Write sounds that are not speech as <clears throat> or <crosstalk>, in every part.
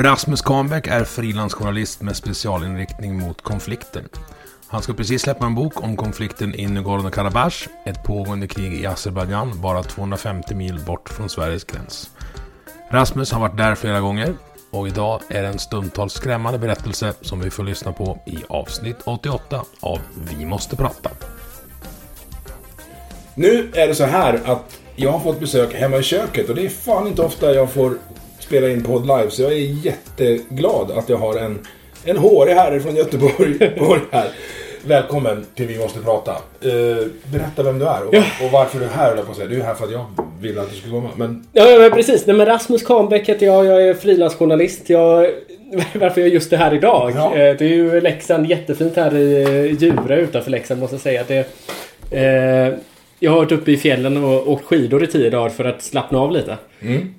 Rasmus Kahnbäck är frilansjournalist med specialinriktning mot konflikter. Han ska precis släppa en bok om konflikten i Nagorno-Karabach, ett pågående krig i Azerbajdzjan bara 250 mil bort från Sveriges gräns. Rasmus har varit där flera gånger och idag är det en stundtals skrämmande berättelse som vi får lyssna på i avsnitt 88 av Vi måste prata. Nu är det så här att jag har fått besök hemma i köket och det är fan inte ofta jag får spela in podd live så jag är jätteglad att jag har en, en hårig herre från Göteborg <laughs> Borg här. Välkommen till Vi måste prata. Eh, berätta vem du är och, och varför du är här på säga. Du är här för att jag ville att du skulle komma. Men Ja, ja men precis. Nej, men Rasmus Kahnbäck heter jag. Jag är frilansjournalist. Jag... <laughs> Varför jag är just det här idag? Ja. Eh, Det är ju Leksand jättefint här i Djura utanför Leksand måste jag säga. Det, eh, jag har varit uppe i fjällen och åkt skidor i tio dagar för att slappna av lite.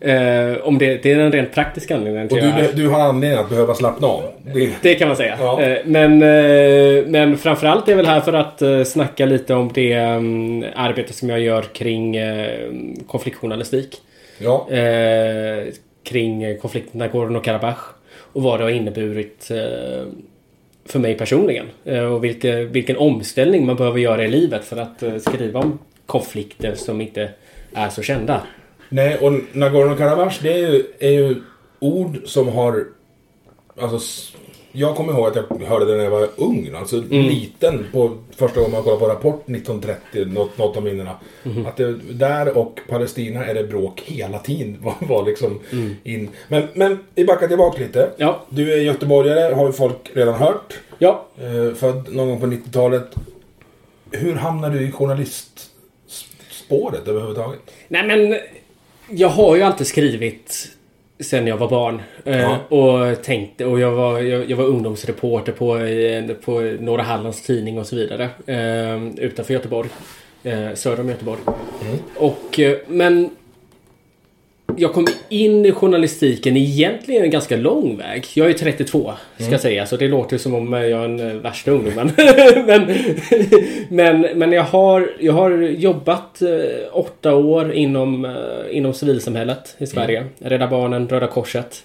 Eh, om det, det är en rent praktisk anledning Mm. och du, du har anledning att behöva slappna av. Det, Det kan man säga. Ja. Eh, Men, eh, men framförallt är jag väl här för att eh, snacka lite om det mm, arbete som jag gör kring eh, konfliktjournalistik. ja. Eh, kring konflikten Nagorno-Karabach. Och vad det har inneburit eh, för mig personligen. Och vilke, vilken omställning man behöver göra i livet för att skriva om konflikter som inte är så kända. Nej, och Nagorno-Karabach det är ju, är ju ord som har... Alltså, jag kommer ihåg att jag hörde det när jag var ung. Alltså liten på första gången man kollade på Rapport 1930, något, något av minnena. Att det, där och Palestina är det bråk hela tiden. <laughs> Var, var liksom in. Men, men vi backar tillbaka lite. Ja. Du är göteborgare, har ju folk redan hört. Ja, Eh, född någon gång på 90-talet. Hur hamnade du i journalistspåret överhuvudtaget? Nej men jag har ju alltid skrivit sen jag var barn. Eh, Ja. Och tänkte och jag var, jag, jag var ungdomsreporter på, eh, på Norra Hallands tidning och så vidare. Eh, utanför Göteborg. Söder om Göteborg. Och eh, men jag kom in i journalistiken egentligen en ganska lång väg. Jag är 32 ska jag säga, så det låter som om jag är den eh, värsta ungdomen. <laughs> men, men, men jag, har, jag har jobbat eh, åtta år inom, eh, inom civilsamhället i Sverige. Rädda Barnen, Röda Korset.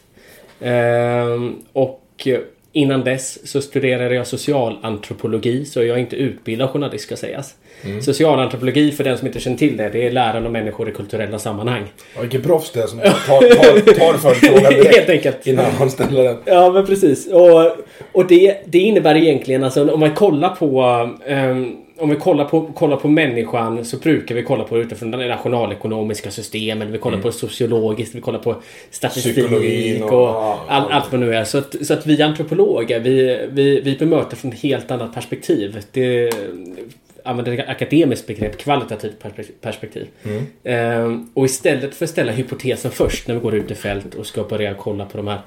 Ehm, och innan dess så studerade jag socialantropologi, så jag är inte utbildad journalist ska sägas. Socialantropologi, för den som inte känner till det, det är läran om människor i kulturella sammanhang. Ja, vilken proffs det är som tar, tar, tar följdfrågan <laughs> direkt. Helt enkelt. Innan han ställer den. Ja, men precis. Och, och det, det innebär egentligen, alltså om man kollar på ehm, om vi kollar på, kollar på människan så brukar vi kolla på det utifrån det nationalekonomiska systemet. Vi kollar på sociologiskt, vi kollar på statistik Mm. Psykologin och, och- all, allt vad nu är. Så att, så att vi antropologer, vi, vi, vi bemöter från ett helt annat perspektiv. Det använder ett akademiskt begrepp, kvalitativt perspek- perspektiv. Mm. Ehm, och istället för att ställa hypotesen först när vi går ut i fält och ska börja kolla på de här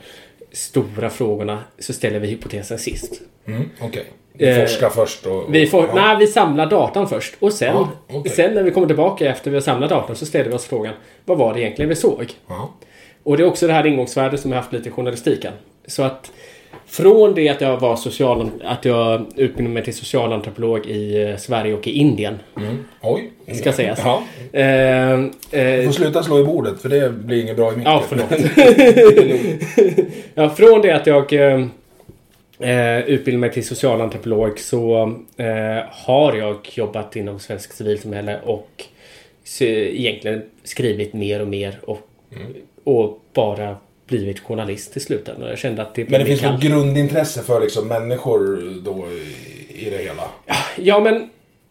stora frågorna så ställer vi hypotesen sist. Mm, Okej. Vi Eh, forskar först och... Vi, får, ja. nej, vi samlar datan först och sen, Ja, okej. sen när vi kommer tillbaka efter vi har samlat datan så ställer vi oss frågan vad var det egentligen vi såg? Ja. Och det är också det här ingångsvärdet som jag haft lite i journalistiken. Så att från det att jag var social, att jag utbildade mig till socialantropolog i eh, Sverige och i Indien. Oj. Ska sägas. Ja. Eh, eh, Du får sluta slå i bordet för det blir inget bra i micken. Ja, förlåt. <laughs> ja, från det att jag eh, eh, utbildade mig till socialantropolog så eh, har jag jobbat inom svensk civilsamhälle och egentligen skrivit mer och mer och, och bara blivit journalist till slutändan. Jag kände att det Men det finns något grundintresse för liksom människor då i, i det hela? Ja, men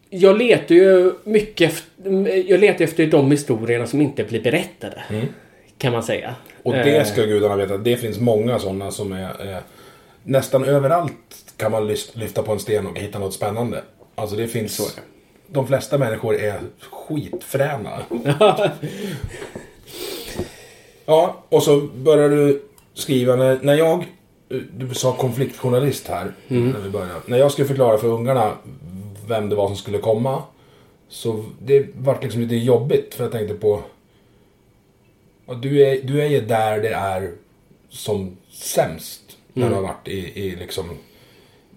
jag letar ju mycket efter, jag letar efter de historierna som inte blir berättade. Kan man säga. Mm. Och det Eh, ska gudarna veta, att det finns många sådana som är... Eh, nästan överallt kan man lyfta på en sten och hitta något spännande. Alltså det finns... Så är. De flesta människor är skitfräna. <laughs> ja, och så börjar du skriva när, när jag... Du sa konfliktjournalist här. När, vi började. när jag skulle förklara för ungarna vem det var som skulle komma. Så det vart liksom lite jobbigt för jag tänkte på... Du, är, du är ju där det är som sämst. När du har varit i, i liksom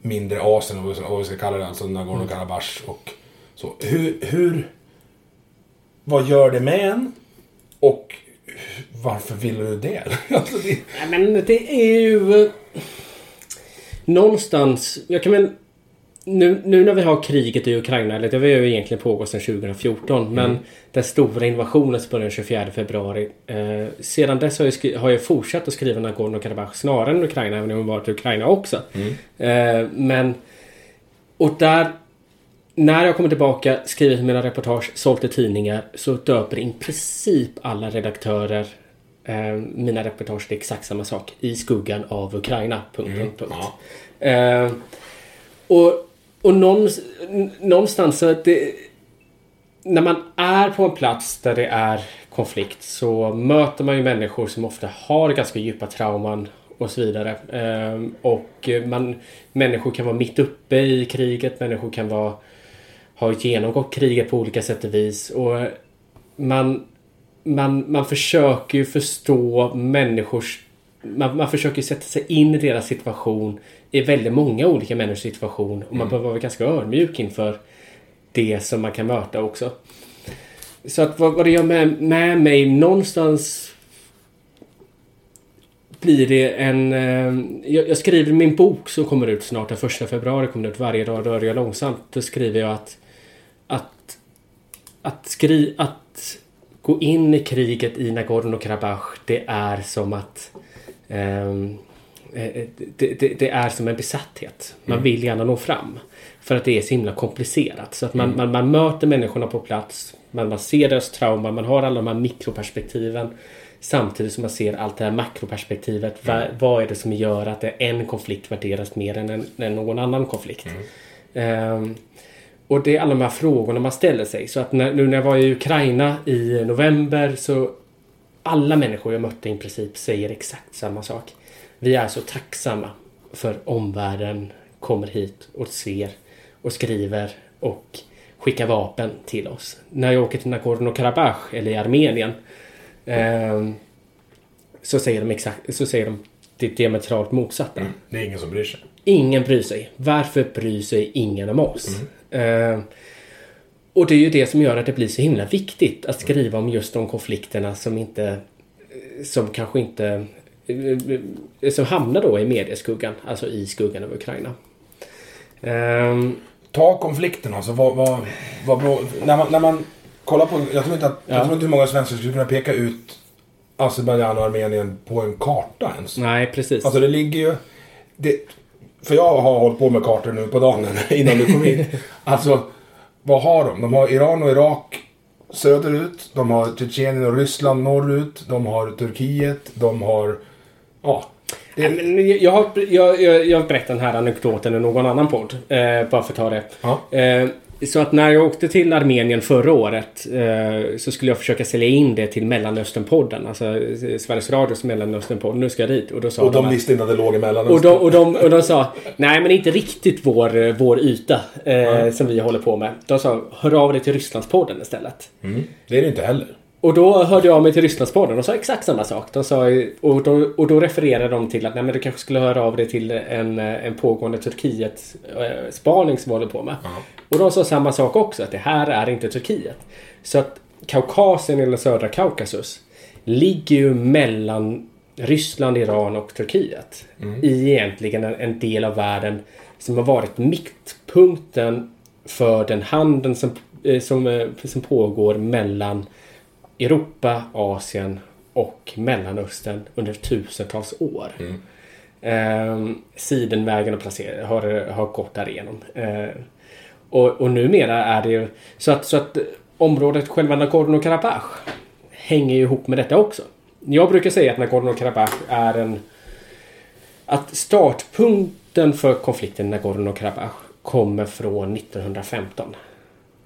mindre Asien, och vad vi ska kalla det, alltså Nagorno-Karabach och så. Hur, hur... Vad gör det med en? Och varför vill du det? <laughs> alltså det Nej, men det är ju... eh, Någonstans... Jag kan väl... Nu, nu när vi har kriget i Ukraina, eller det har ju egentligen pågått sedan 2014, men den stora invasionen som började den 24 februari. Eh, sedan dess har jag, skri- har jag fortsatt att skriva Nagorno-Karabach snarare än Ukraina, även om jag varit i Ukraina också. Eh, men... Och där... När jag kommer tillbaka, skrivit mina reportage, sålt i tidningar så döper i princip alla redaktörer eh, mina reportage till exakt samma sak. I skuggan av Ukraina. Punkt, punkt, punkt. Eh, och och någonstans, så att det, när man är på en plats där det är konflikt så möter man ju människor som ofta har ganska djupa trauman och så vidare. Ehm, och man, människor kan vara mitt uppe i kriget, människor kan vara, ha genomgått kriget på olika sätt och vis. Och man, man, man försöker ju förstå människors... Man, man försöker sätta sig in i deras situation i väldigt många olika människors situation. Och man behöver vara ganska ödmjuk inför det som man kan möta också. Så att vad, vad det gör med, med mig någonstans blir det en... Eh, jag, jag skriver min bok som kommer ut snart. Den första februari kommer ut. Varje dag rör jag långsamt. Då skriver jag att... Att... Att, skri, att gå in i kriget i Nagorno-Karabach det är som att... eh, det, det, det är som en besatthet. Man vill gärna nå fram. För att det är så himla komplicerat. Så att man, man, man möter människorna på plats. Man, man ser deras trauma. Man har alla de här mikroperspektiven. Samtidigt som man ser allt det här makroperspektivet. Va, vad är det som gör att en konflikt värderas mer än, en, än någon annan konflikt? Ehm, och det är alla de här frågorna man ställer sig. Så att när, nu när jag var i Ukraina i november så alla människor jag mötte i princip säger exakt samma sak. Vi är så tacksamma för omvärlden kommer hit och ser och skriver och skickar vapen till oss. När jag åker till Nagorno-Karabach eller i Armenien ehm, så säger de exakt så säger de det diametralt motsatta. Det är ingen som bryr sig. Ingen bryr sig. Varför bryr sig ingen om oss? Eh, och det är ju det som gör att det blir så himla viktigt att skriva om just de konflikterna som inte... eh, Som kanske inte... eh, Som hamnar då i medieskuggan, alltså i skuggan av Ukraina. Ehm, Ta konflikten alltså. Vad, vad, vad. När, man, när man kollar på... Jag tror inte att... Jag Ja. tror inte hur många svenskar skulle kunna peka ut Azerbajdzjan och Armenien på en karta ens. nej, precis. Alltså det ligger ju... Det, för jag har hållit på med kartor nu på dagen <laughs> innan du kom hit. <laughs> Alltså, vad har de? De har Iran och Irak söderut. De har Tjetjenien och Ryssland norrut. De har Turkiet. De har... Ja. Det, jag, har, jag, jag, jag berättar den här anekdoten i någon annan podd. Eh, bara för att ta det. Ja. Eh, så att när jag åkte till Armenien förra året eh, så skulle jag försöka sälja in det till Mellanösternpodden. Alltså eh, Sveriges Radios Mellanösternpodd. Nu ska jag dit. Och då sa och de visste inte att det låg i och Mellanöstern. de, och, de, och de sa Nej men inte riktigt vår, eh, vår yta eh, som vi håller på med. De sa hör av dig till Rysslandspodden istället. Mm. Det är det inte heller. Och då hörde jag mig till Rysslandspodden och sa exakt samma sak. De sa, och, då, och då refererade de till att nej, men du kanske skulle höra av dig till en, eh, en pågående Turkiet-spaning som vi håller på med. Och de sa samma sak också, att det här är inte Turkiet. Så att Kaukasien eller södra Kaukasus ligger ju mellan Ryssland, Iran och Turkiet. I egentligen en, en del av världen som har varit mittpunkten för den handeln som, eh, som, eh, som pågår mellan Europa, Asien och Mellanöstern under tusentals år. Eh, Sidenvägen har, placer- har, har gått därigenom. Eh, och, och numera är det ju så att, så att området själva Nagorno-Karabach hänger ju ihop med detta också. Jag brukar säga att Nagorno-Karabach är en... Att startpunkten för konflikten Nagorno-Karabach kommer från 1915.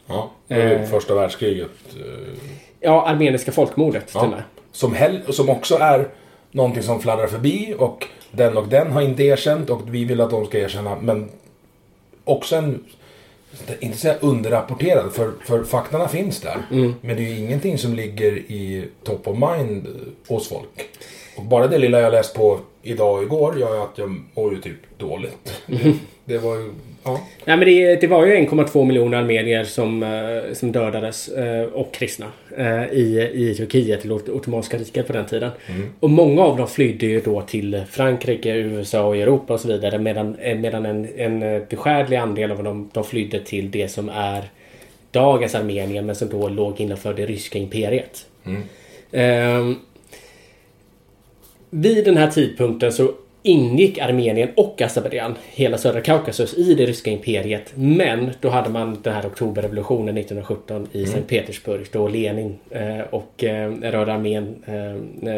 Ja, det är ju Eh. första världskriget. Ja, armeniska folkmordet Ja. med. Som, hell, som också är någonting som fladdrar förbi och den och den har inte erkänt och vi vill att de ska erkänna. Men också en, inte säga underrapporterad, för, för faktarna finns där. Mm. Men det är ju ingenting som ligger i top of mind hos folk. Och bara det lilla jag läst på idag och igår gör att jag mår ju typ dåligt. Mm. Det, var ju, ja. Nej, men det, det var ju 1,2 miljoner armenier som, eh, som dödades eh, och kristna eh, i, i Turkiet, till Ot- Ottomanska riket på den tiden. Och många av dem flydde ju då till Frankrike, USA och Europa och så vidare medan, medan en, en beskärlig andel av dem de flydde till det som är dagens Armenien men som då låg innanför det ryska imperiet. Ehm, vid den här tidpunkten så ingick Armenien och Azerbajdzjan, hela södra Kaukasus, i det ryska imperiet. Men då hade man den här oktoberrevolutionen 1917 i Sankt Petersburg då Lenin eh, och eh, Röda armén eh,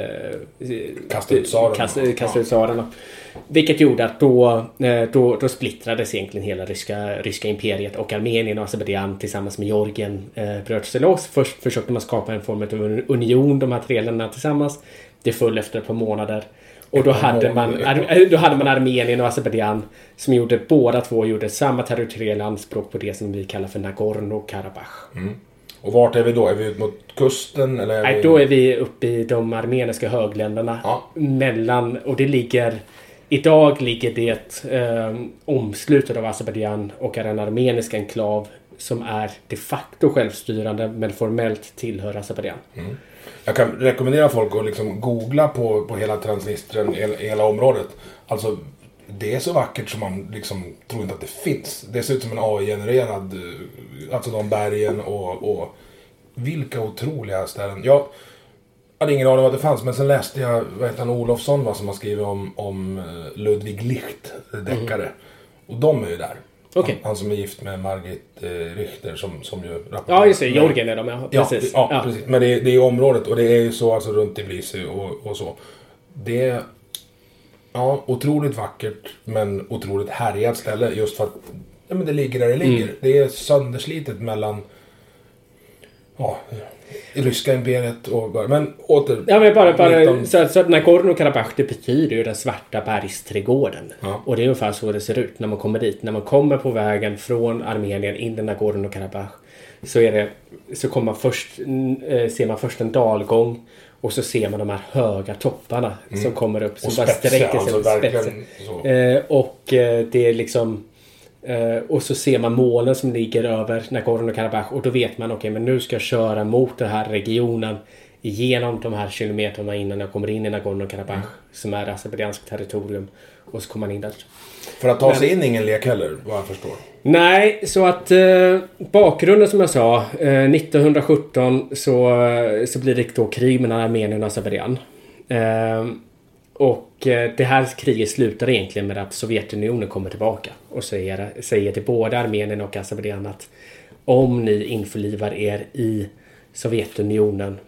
Kastade ut tsarerna. kastade, kastade ut tsarerna. Vilket gjorde att då, då, då splittrades egentligen hela ryska, ryska imperiet och Armenien och Azerbajdzjan tillsammans med Georgien eh, bröt sig loss. Först försökte man skapa en form av union, de här tre länderna tillsammans. Det föll efter ett par månader. Och då hade, man. Ar- då hade man Armenien och Azerbajdzjan som gjorde båda två gjorde samma territoriella anspråk på det som vi kallar för Nagorno-Karabach. Och vart är vi då? Är vi ut mot kusten? Eller Nej, vi... då är vi uppe i de armeniska högländerna. Ja. Mellan, och det ligger... Idag ligger det eh, omslutet av Azerbajdzjan och är en armenisk enklav som är de facto självstyrande men formellt tillhör Azerbajdzjan. Jag kan rekommendera folk att liksom googla på, på hela Transnistrien, hela, hela området. Alltså, det är så vackert som man liksom tror inte att det finns. Det ser ut som en AI-genererad, eh, alltså de bergen och, och vilka otroliga ställen. Jag hade ingen aning om att det fanns, men sen läste jag, vad heter han, Olofsson va, som har skrivit om, om eh, Ludwig Licht, deckare. Och de är ju där. Okej. Han, som är gift med Margit eh, Richter som, som ju rapporterar. Ja, just det. Georgien är de. Ja, Precis. ja, ja. precis. Men det är, det är området och det är ju så alltså runt Tbilisi och, och så. Det är ja, otroligt vackert men otroligt härjat ställe just för att ja, men det ligger där det ligger. Mm. Det är sönderslitet mellan ja, ryska imperiet och... Men åter... Ja men bara, bara 19 så, så att Nagorno-Karabach det betyder ju den svarta bergsträdgården. Ja. Och det är ungefär så det ser ut när man kommer dit. När man kommer på vägen från Armenien in i Nagorno-Karabach så är det så kommer man först mm, eh, ser man först en dalgång och så ser man de här höga topparna som kommer upp som Och bara sträcker sig alltså. Eh, och eh, det är liksom och så ser man målen som ligger över Nagorno-Karabach och då vet man okej men nu ska jag köra mot den här regionen igenom de här kilometerna innan jag kommer in i Nagorno-Karabach Mm. som är Azerbajdzjanskt territorium och så kommer man in där. För att ta sig in är ingen lek heller, vad jag förstår. Nej, så att eh, bakgrunden som jag sa. Eh, 1917 så, eh, så blir det då krig mellan Armenien och Azerbajdzjan. Eh, och eh, det här kriget slutar egentligen med att Sovjetunionen kommer tillbaka och säger, säger till både Armenien och Azerbajdzjan att om ni införlivar er i Sovjetunionen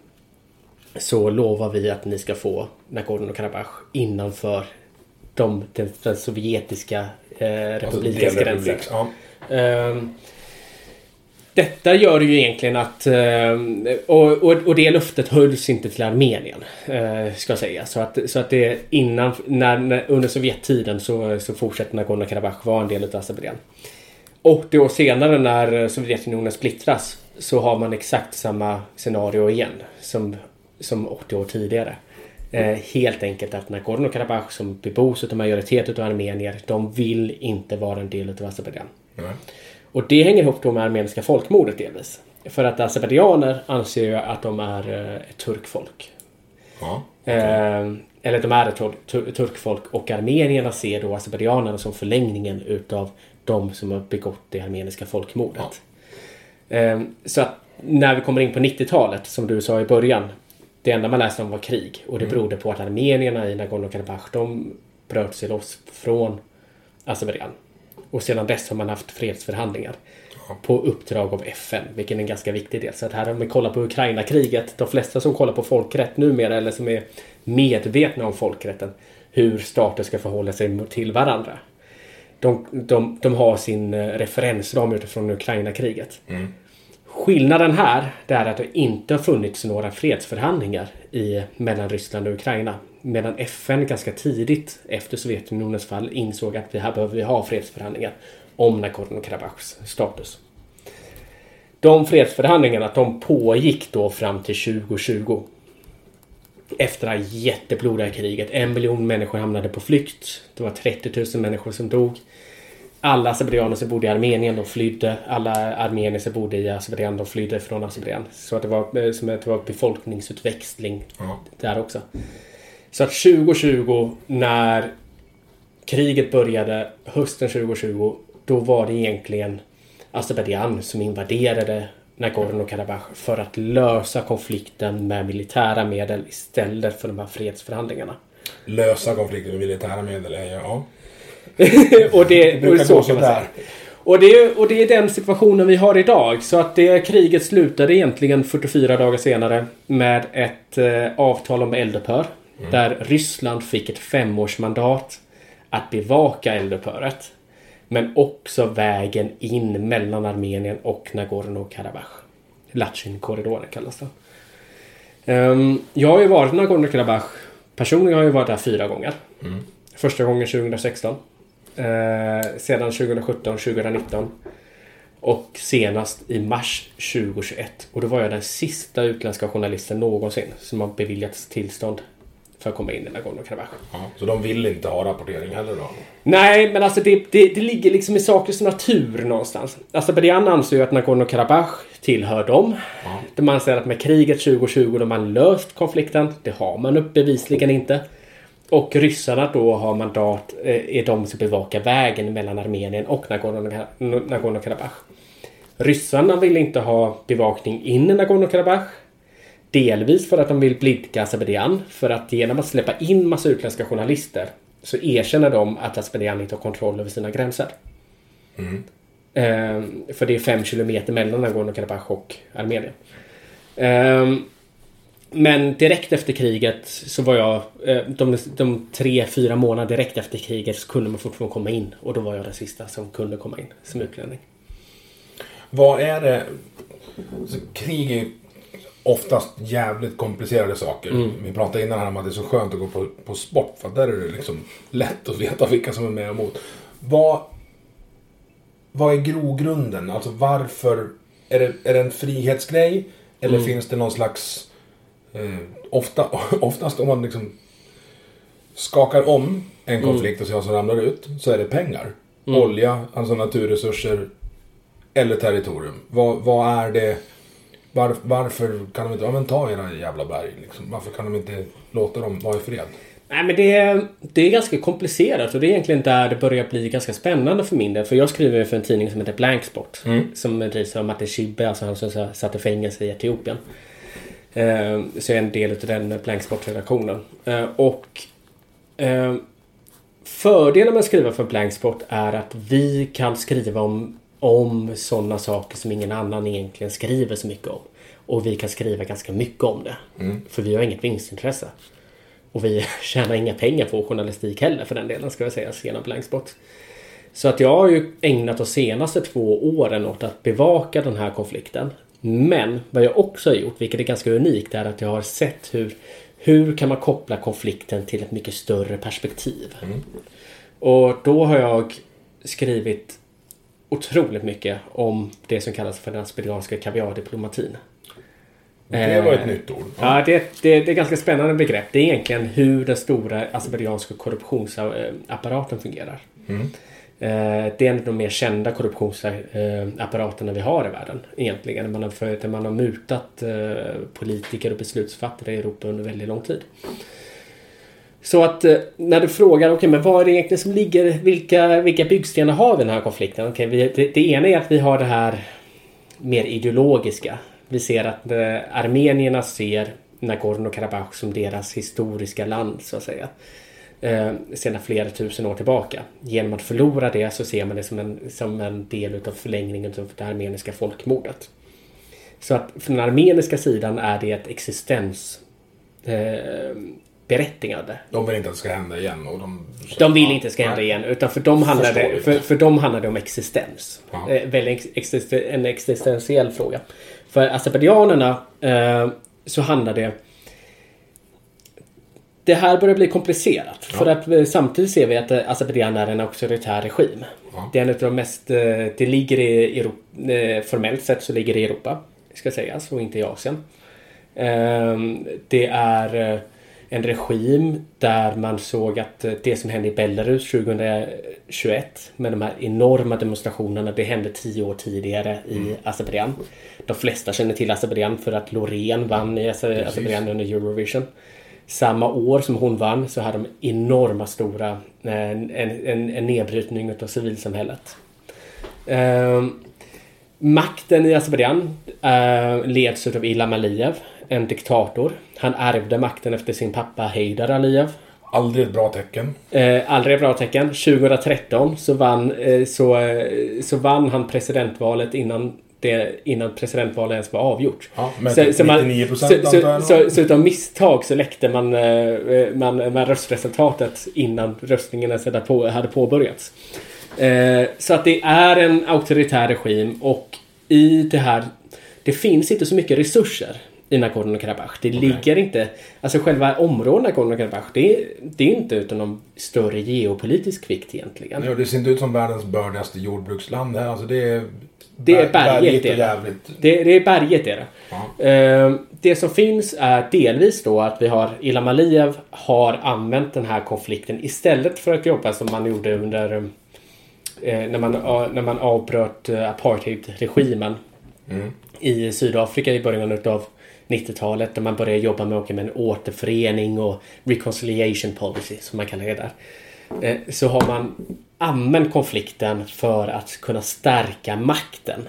så lovar vi att ni ska få Nagorno-Karabach innanför de, den, den sovjetiska eh, republikens delrepublik, gränser. Ja. Ehm, detta gör ju egentligen att... Eh, och, och, och det löftet hölls inte till Armenien. Eh, ska jag säga. Så att, så att det innan... När, när, under Sovjettiden så, så fortsätter Nagorno-Karabach vara en del av Azerbajdzjan. 80 år senare när Sovjetunionen splittras så har man exakt samma scenario igen som, som 80 år tidigare. Eh, helt enkelt att Nagorno-Karabach som bebos av majoritet av armenier, de vill inte vara en del av Azerbajdzjan. Mm. Och det hänger ihop då med armeniska folkmordet delvis. För att azerbajdzjaner anser ju att de är eh, ett turkfolk. Ja. Eh, eller de är ett tur- tur- turkfolk och armenierna ser då azerbajdzjanerna som förlängningen utav de som har begått det armeniska folkmordet. Eh, så att när vi kommer in på 90-talet, som du sa i början, det enda man läste om var krig. Och det berodde på att armenierna i Nagorno-Karabach de bröt sig loss från Azerbajdzjan. Och sedan dess har man haft fredsförhandlingar. På uppdrag av FN, vilket är en ganska viktig del. Så att här om vi kollar på Ukraina-kriget. De flesta som kollar på folkrätt numera, eller som är medvetna om folkrätten. Hur stater ska förhålla sig till varandra. De, de, de har sin eh, referensram utifrån Ukraina-kriget. Skillnaden här det är att det inte har funnits några fredsförhandlingar i, mellan Ryssland och Ukraina. Medan FN ganska tidigt efter Sovjetunionens fall insåg att vi här behöver vi ha fredsförhandlingar om Nagorno-Karabachs status. De fredsförhandlingarna de pågick då fram till 2020. Efter det här jätteblodiga kriget. En miljon människor hamnade på flykt. Det var 30 000 människor som dog. Alla azerbajdzjaner som bodde i Armenien de flydde. Alla armenier som bodde i Azerbajdzjan de flydde från Azerbajdzjan. Så att det var eh, som att det var befolkningsutväxling Ja. där också. Så att 2020 när kriget började hösten 2020 då var det egentligen Azerbajdzjan som invaderade Nagorno-Karabach för att lösa konflikten med militära medel istället för de här fredsförhandlingarna. Lösa konflikter med militära medel ja. <laughs> och det, Det brukar och så gå sådär. Och det, är- och det är den situationen vi har idag. Så att det kriget slutade egentligen 44 dagar senare med ett eh, avtal om eldupphör. Där Ryssland fick ett femårsmandat att bevaka eldupphöret. Men också vägen in mellan Armenien och Nagorno-Karabach. Latchin-korridoren kallas det. Ehm, jag har ju varit i Nagorno-Karabach. Personligen har jag varit där fyra gånger. Första gången 2016. Eh, sedan 2017, 2019. Och senast i mars 2021. Och då var jag den sista utländska journalisten någonsin som har beviljats tillstånd för att komma in i Nagorno-Karabach. ja. Så de vill inte ha rapportering heller då? Nej, men alltså det, det, det ligger liksom i sakens natur någonstans. Azerbajdzjan anser ju att Nagorno-Karabach tillhör dem. De anser att med kriget 2020 de har löst konflikten. Det har man bevisligen inte. Och ryssarna då har mandat, eh, är de som bevakar vägen mellan Armenien och Nagorno- Nagorno-Karabach. Ryssarna vill inte ha bevakning in i Nagorno-Karabach. Delvis för att de vill blidka Azerbajdzjan. För att genom att släppa in massa utländska journalister så erkänner de att Azerbajdzjan inte har kontroll över sina gränser. Ehm, för det är fem kilometer mellan Nagorno-Karabach och Armenien. Ehm, men direkt efter kriget så var jag... eh, De, de tre, fyra månader direkt efter kriget så kunde man fortfarande komma in. Och då var jag den sista som kunde komma in som utlänning. Vad är det? Så krig är oftast jävligt komplicerade saker. Vi pratade innan här om att det är så skönt att gå på, på sport. För att där är det liksom lätt att veta vilka som är med och emot. Vad, vad är grogrunden? Alltså varför? Är det, är det en frihetsgrej? Eller finns det någon slags... Eh, ofta, <laughs> oftast om man liksom skakar om en konflikt och ser vad som ramlar ut. Så är det pengar. Olja, alltså naturresurser. Eller territorium. Vad, vad är det? Var, varför kan de inte, ja men ta era jävla berg liksom. Varför kan de inte låta dem vara i fred? Nej men det är, det är ganska komplicerat och det är egentligen där det börjar bli ganska spännande för min del. För jag skriver för en tidning som heter Blanksport. Som drivs av Martin Schibbye, alltså han som satt i fängelse i Etiopien. Eh, så jag är en del av den Blanksport-redaktionen. Eh, och eh, Fördelen med att skriva för Blanksport är att vi kan skriva om, om sådana saker som ingen annan egentligen skriver så mycket om. Och vi kan skriva ganska mycket om det. För vi har inget vinstintresse. Och vi <laughs> tjänar inga pengar på journalistik heller för den delen ska jag säga, genom Blanksport. Så att jag har ju ägnat de senaste två åren åt att bevaka den här konflikten. Men vad jag också har gjort, vilket är ganska unikt, är att jag har sett hur hur kan man koppla konflikten till ett mycket större perspektiv? Och då har jag skrivit otroligt mycket om det som kallas för den asperianska kaviardiplomatin. Det var ett Eh, nytt ord. Ja, det, det, det är ett ganska spännande begrepp. Det är egentligen hur den stora azerbajdzjanska korruptionsapparaten fungerar. Eh, Det är en av de mer kända korruptionsapparaterna vi har i världen. Egentligen. Man har, för, man har mutat eh, politiker och beslutsfattare i Europa under väldigt lång tid. Så att eh, när du frågar, okej men vad är det egentligen som ligger, vilka, vilka byggstenar har vi i den här konflikten? Okay, vi, det, det ena är att vi har det här mer ideologiska. Vi ser att eh, armenierna ser Nagorno-Karabach som deras historiska land så att säga. Eh, sedan flera tusen år tillbaka. Genom att förlora det så ser man det som en, som en del av förlängningen av det armeniska folkmordet. Så att från den armeniska sidan är det ett existens eh, berättigande. De vill inte att det ska hända igen. Och de, De vill inte att det ska hända igen utan för dem handlar, det, för, för dem handlar det om existens. Ja. Eh, en existentiell fråga. För azerbajdzjanerna eh, så handlar det det här börjar bli komplicerat. För att eh, samtidigt ser vi att eh, Azerbajdzjan är en auktoritär regim. Ja. Det är en av de mest... eh, Det ligger i Europa, eh, formellt sett så ligger det i Europa. Ska sägas och inte i Asien. Ehm, Det är eh, en regim där man såg att eh, det som hände i Belarus 2021 med de här enorma demonstrationerna, det hände tio år tidigare i Azerbajdzjan. De flesta känner till Azerbajdzjan för att Loreen vann i Aze- Azerbajdzjan under Eurovision. Samma år som hon vann så hade de enorma stora eh, en, en, en nedbrytning av civilsamhället. Ehm, Makten i Azerbajdzjan eh, leds av Ilham Aliyev, en diktator. Han ärvde makten efter sin pappa Heydar Aliyev. Aldrig ett bra tecken. Eh, aldrig ett bra tecken. 2013 så vann, eh, så, eh, så vann han presidentvalet innan, det, innan presidentvalet ens var avgjort. Ja, med Så- så man- 99% så, så, så, så utav misstag så läckte man, eh, man, man röstresultatet innan röstningen ens hade, på, hade påbörjats. Eh, så att det är en auktoritär regim och i det här det finns inte så mycket resurser i Nagorno-Karabach. Det ligger inte... Alltså själva området Nagorno-Karabach det, det är inte utan någon större geopolitisk vikt egentligen. Ja, det ser inte ut som världens bördigaste jordbruksland här. Alltså det är... Det är berget och jävligt. Det, det är berget är det. Ja. Eh, det som finns är delvis då att vi har Ilham Aliyev har använt den här konflikten istället för att jobba som man gjorde under eh, när, man, eh, när man avbröt eh, apartheidregimen i Sydafrika i början av 90-talet där man började jobba med, okej, med en återförening och reconciliation policy som man kallar det där. Eh, så har man använt konflikten för att kunna stärka makten.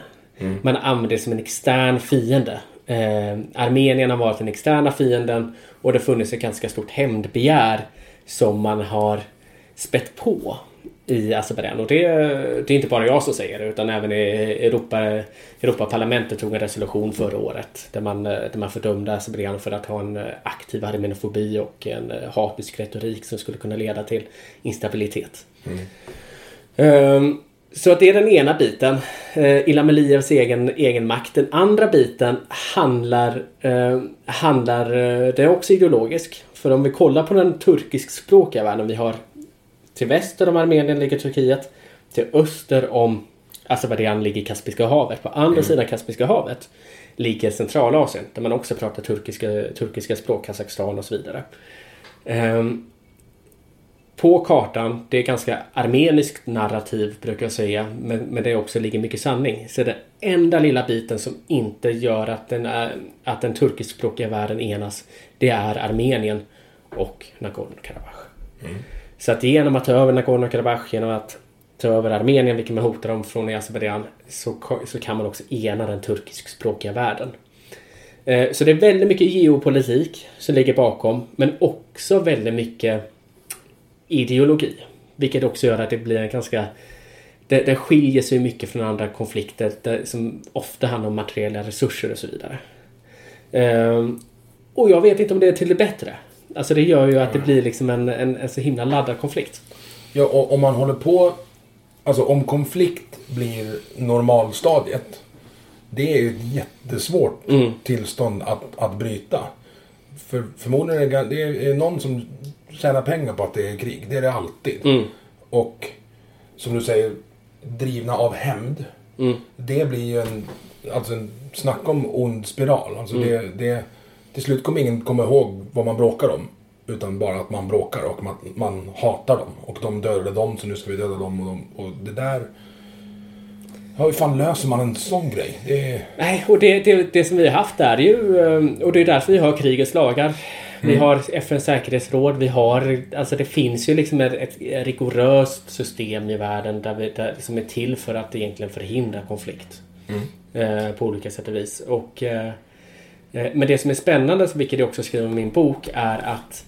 Man använder det som en extern fiende. Eh, Armenien har varit den externa fienden och det har funnits ett ganska stort hämndbegär som man har spett på i Azerbajdzjan. Och det, det är inte bara jag som säger det utan även i Europa, Europaparlamentet tog en resolution förra året där man, eh, där man fördömde Azerbajdzjan för att ha en eh, aktiv armenofobi och en eh, hatisk retorik som skulle kunna leda till instabilitet. Ehm, så att det är den ena biten. Uh, Ilham Aliyevs egen, egen makt. Den andra biten handlar, eh, handlar eh, det är också ideologisk. För om vi kollar på den turkiskspråkiga världen. Vi har till väster om Armenien ligger Turkiet. Till öster om Azerbajdzjan ligger Kaspiska havet. På andra sidan Kaspiska havet ligger Centralasien. Där man också pratar turkiska, turkiska språk, Kazakstan och så vidare. Ehm, på kartan, det är ganska armeniskt narrativ brukar jag säga, men, men det också ligger mycket sanning. Så den enda lilla biten som inte gör att den, är, att den turkiskspråkiga världen enas, det är Armenien och Nagorno-Karabach. Så att genom att ta över Nagorno-Karabach, genom att ta över Armenien, vilket man hotar dem från i Azerbajdzjan, så, så kan man också ena den turkiskspråkiga världen. Eh, Så det är väldigt mycket geopolitik som ligger bakom, men också väldigt mycket ideologi. Vilket också gör att det blir en ganska... Det, det skiljer sig mycket från andra konflikter det, som ofta handlar om materiella resurser och så vidare. Ehm, och jag vet inte om det är till det bättre. Alltså det gör ju att det blir liksom en, en, en så himla laddad konflikt. Ja, och om man håller på... Alltså om konflikt blir normalstadiet. Det är ju ett jättesvårt tillstånd att, att bryta. För förmodligen är det, det är någon som tjänar pengar på att det är krig. Det är det alltid. Och som du säger, drivna av hämnd. Det blir ju en... Alltså en... Snacka om ond spiral. Alltså det, det, till slut kommer ingen komma ihåg vad man bråkar om. Utan bara att man bråkar och man, man hatar dem. Och de dödade dem så nu ska vi döda dem. Och, de, och det där... Ja, hur fan löser man en sån grej? Är... Nej, och det, det, det som vi har haft är ju, eh, och det är därför vi har krigets lagar. Vi har FNs säkerhetsråd, vi har, alltså det finns ju liksom ett, ett rigoröst system i världen där vi, där, som är till för att egentligen förhindra konflikt. Eh, på olika sätt och vis. Och Eh, Men det som är spännande, vilket jag också skriver i min bok, är att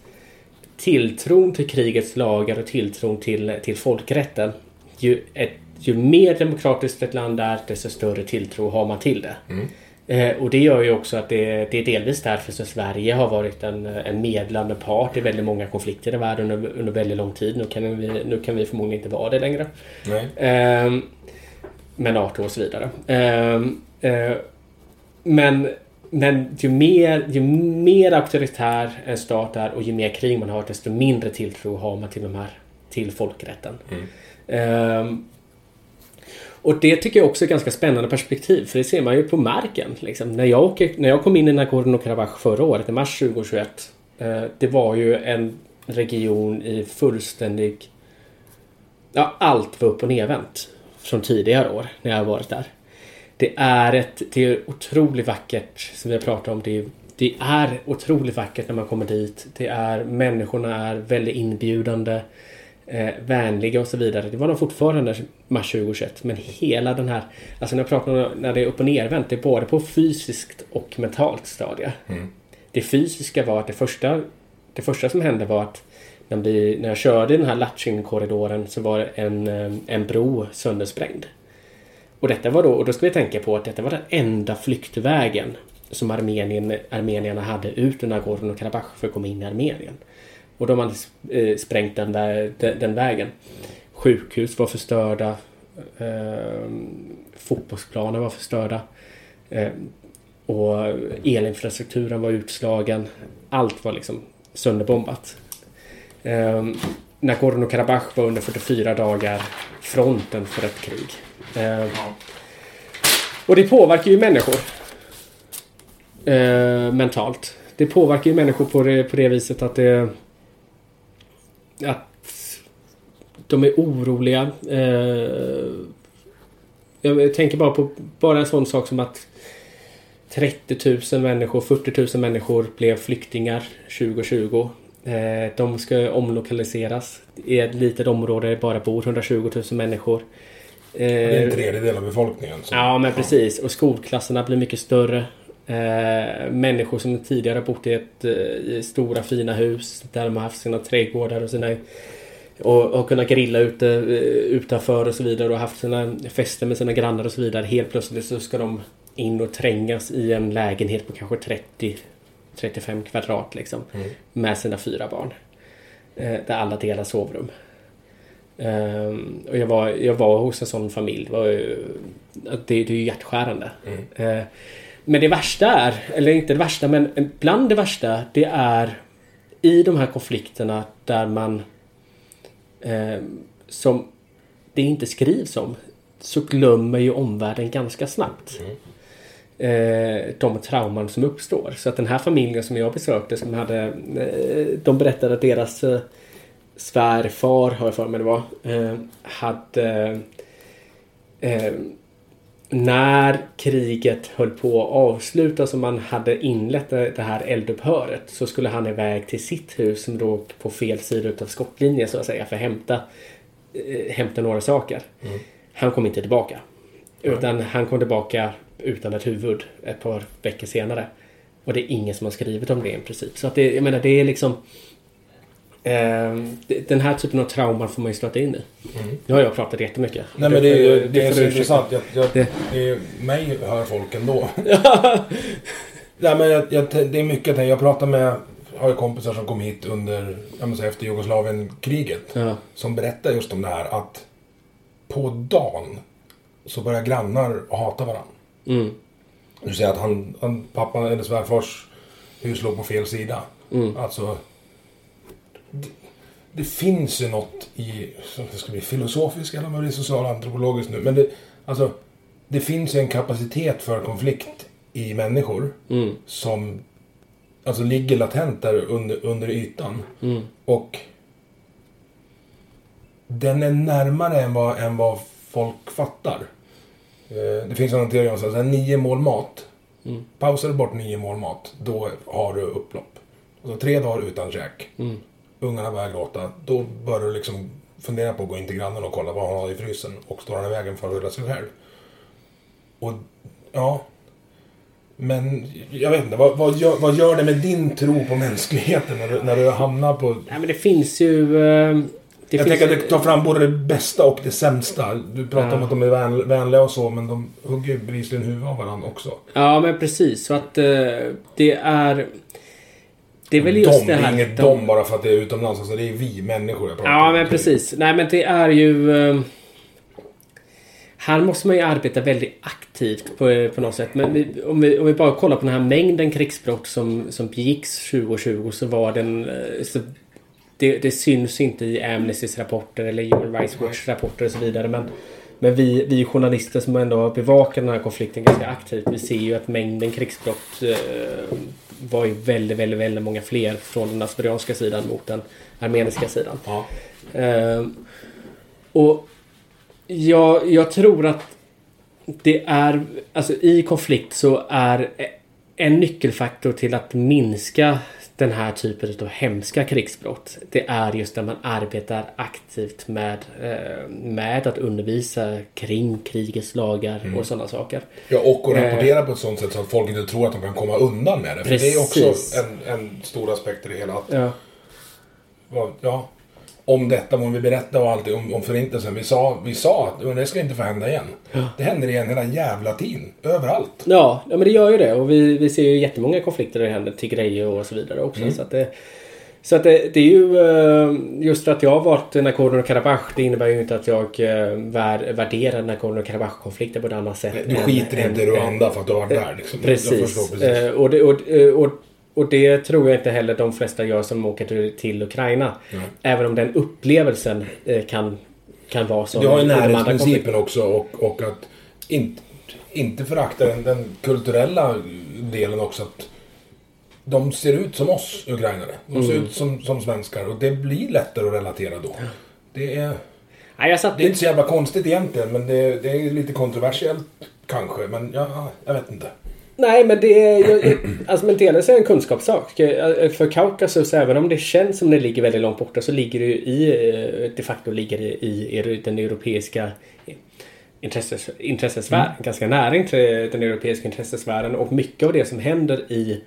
tilltron till krigets lagar och tilltron till, till folkrätten. Ju, ett, ju mer demokratiskt ett land är, desto större tilltro har man till det. Eh, och det gör ju också att det, det är delvis därför som Sverige har varit en, en medlande part i väldigt många konflikter i världen under, under väldigt lång tid. Nu kan, vi, nu kan vi förmodligen inte vara det längre. Ehm, med NATO och så vidare. Ehm, eh, men men ju mer, ju mer auktoritär en stat är och ju mer krig man har desto mindre tilltro har man till de här till folkrätten. Ehm, och det tycker jag också är ganska spännande perspektiv för det ser man ju på marken. Liksom. När, jag åker, när jag kom in i Nagorno-Karabach förra året, i mars 2021. Eh, det var ju en region i fullständig... Ja, allt var upp och nervänt från tidigare år när jag varit där. Det är ett det är otroligt vackert som vi har pratat om. Det är, det är otroligt vackert när man kommer dit. Det är, människorna är väldigt inbjudande, eh, vänliga och så vidare. Det var de fortfarande mars 2021. Men hela den här, alltså när jag pratar om när det är upp och nervänt, det är både på fysiskt och mentalt stadie. Det fysiska var att det första, det första som hände var att när, vi, när jag körde i den här Latchin-korridoren så var en, eh, en bro söndersprängd. Och detta var då, och då ska vi tänka på att detta var den enda flyktvägen som Armenien, armenierna hade ut ur Nagorno-Karabach för att komma in i Armenien. Och de hade eh, sprängt den, där, den, den vägen. Sjukhus var förstörda. Eh, fotbollsplaner var förstörda. Eh, och elinfrastrukturen var utslagen. Allt var liksom sönderbombat. Eh, Nagorno-Karabach var under 44 dagar fronten för ett krig. Eh, och det påverkar ju människor. Eh, mentalt. Det påverkar ju människor på det, på det viset att det... Att de är oroliga. Eh, jag tänker bara på bara en sån sak som att 30 000 människor, 40 000 människor blev flyktingar 2020. Eh, de ska omlokaliseras. I ett litet område där det bara bor 120 000 människor. Det är en Eh, tredjedel av befolkningen. som- Ja, men precis. Och skolklasserna blir mycket större. Eh, människor som tidigare bott i, ett, eh, i stora fina hus där de har haft sina trädgårdar och sina och, och kunnat grilla ute utanför och så vidare och haft sina fester med sina grannar och så vidare. Helt plötsligt så ska de in och trängas i en lägenhet på kanske 30 35 kvadrat liksom. Med sina fyra barn. Eh, där alla delar sovrum. Ehm, och jag var, jag var hos en sån familj. Det, var, ju- att det, det är ju hjärtskärande. Eh, men det värsta är, eller inte det värsta, men bland det värsta, det är i de här konflikterna där man eh, som det inte skrivs om så glömmer ju omvärlden ganska snabbt eh, de trauman som uppstår. Så att den här familjen som jag besökte som hade eh, de berättade att deras eh, svärfar, har jag för mig det var, eh, hade eh, när kriget höll på att avslutas och man hade inlett det här eldupphöret så skulle han iväg till sitt hus som låg på fel sida utav skottlinjen så att säga för att hämta, eh, hämta några saker. Han kom inte tillbaka. Utan han kom tillbaka utan ett huvud ett par veckor senare. Och det är ingen som har skrivit om det i princip. Så att det, jag menar det är liksom den här typen av trauman får man ju stöta in i. Nu har jag pratat jättemycket. Nej men det, är ju- får- det är så intressant. Jag, jag, Det- det är, mig hör folk ändå. <laughs> <laughs> Nej men jag, jag, det är mycket. Jag pratar med, har ju kompisar som kom hit under, jag måste säga, efter Jugoslavienkriget. Ja. Som berättar just om det här att på dagen så börjar grannar hata varandra. Mm. Du säger att han, han pappa eller svärfars hus låg på fel sida. Mm. Alltså. Det, det finns ju något i, som det ska bli filosofiskt eller om det blir socialantropologiskt nu. Men det, alltså, det finns ju en kapacitet för konflikt i människor. Mm. Som alltså ligger latent där under, under ytan. Mm. Och den är närmare än vad, än vad folk fattar. Eh, Det finns en teori om att nio mål mat. Mm. Pausar du bort nio mål mat, då har du upplopp. Alltså tre dagar utan käk. Mm. Ungarna börjar gråta. Då börjar du liksom fundera på att gå in till grannen och kolla vad han har i frysen. Och står han i vägen för att skydda sig själv. Och ja. Men jag vet inte, vad, vad, gör, vad gör det med din tro på mänskligheten när du, när du hamnar på... Nej, men det finns ju... eh, Det jag tänker att det tar fram både det bästa och det sämsta. Du pratar Ja. om att de är vän, vänliga och så, men de hugger ju bevisligen huvudet av varandra också. Ja, men precis. Så att eh, det är... Det är väl just de, det det här... är inget de- dom bara för att det är utomlands. Alltså det är vi människor jag pratar Ja, om. men precis. Nej, men det är ju... eh, Här måste man ju arbeta väldigt aktivt på, på något sätt. Men vi, om, vi, om vi bara kollar på den här mängden krigsbrott som, som begicks 2020 så var den... eh, Så det, det syns inte i Amnestys rapporter eller Human Rights Watch rapporter och så vidare. Men, men vi, vi journalister som ändå bevakar den här konflikten ganska aktivt. Vi ser ju att mängden krigsbrott eh, var ju väldigt, väldigt, väldigt många fler från den assyrianska sidan mot den armeniska sidan. Ja. Ehm, och jag, jag tror att det är, alltså i konflikt så är en nyckelfaktor till att minska den här typen av hemska krigsbrott. Det är just när man arbetar aktivt med, eh, med att undervisa kring krigets lagar Mm. och sådana saker. Ja, och att Eh. rapportera på ett sånt sätt så att folk inte tror att de kan komma undan med det. För det är också Precis. en, en stor aspekt i det hela. Att, Ja. ja, om detta, om vi berättar och alltid om, om förintelsen. Vi sa, vi sa att det ska inte få hända igen. Det händer igen hela jävla tiden. Överallt. Ja, ja men det gör ju det. Och vi, vi ser ju jättemånga konflikter där det händer Tigray och så vidare också. Så att det, så att det, det är ju eh, just för att jag har varit i Nagorno-Karabach. Det innebär ju inte att jag eh, vär, värderar Nagorno-Karabach-konflikten på ett annat sätt. Du skiter än- inte i Rwanda för att du har varit där. Liksom. Precis. precis. Eh, och, det, och, och, och det tror jag inte heller de flesta gör som åker till, Ukraina. Även om den upplevelsen eh, kan, kan vara som Du har ju närhetsprincipen också och, och att inte, inte förakta den, den kulturella delen också. Att de ser ut som oss ukrainare. De ser Mm. ut som, som svenskar och det blir lättare att relatera då. Det är, Nej, satt det är inte så jävla konstigt egentligen men det, det är lite kontroversiellt kanske. Men ja, jag vet inte. Nej, men det är ju... Alltså men delvis är en kunskapssak. Eh, För Kaukasus, även om det känns som det ligger väldigt långt borta, så ligger det ju i... eh, De facto ligger det i, den europeiska intresses, intressesfären. Ganska nära den europeiska intressesfären. Och mycket av det som händer i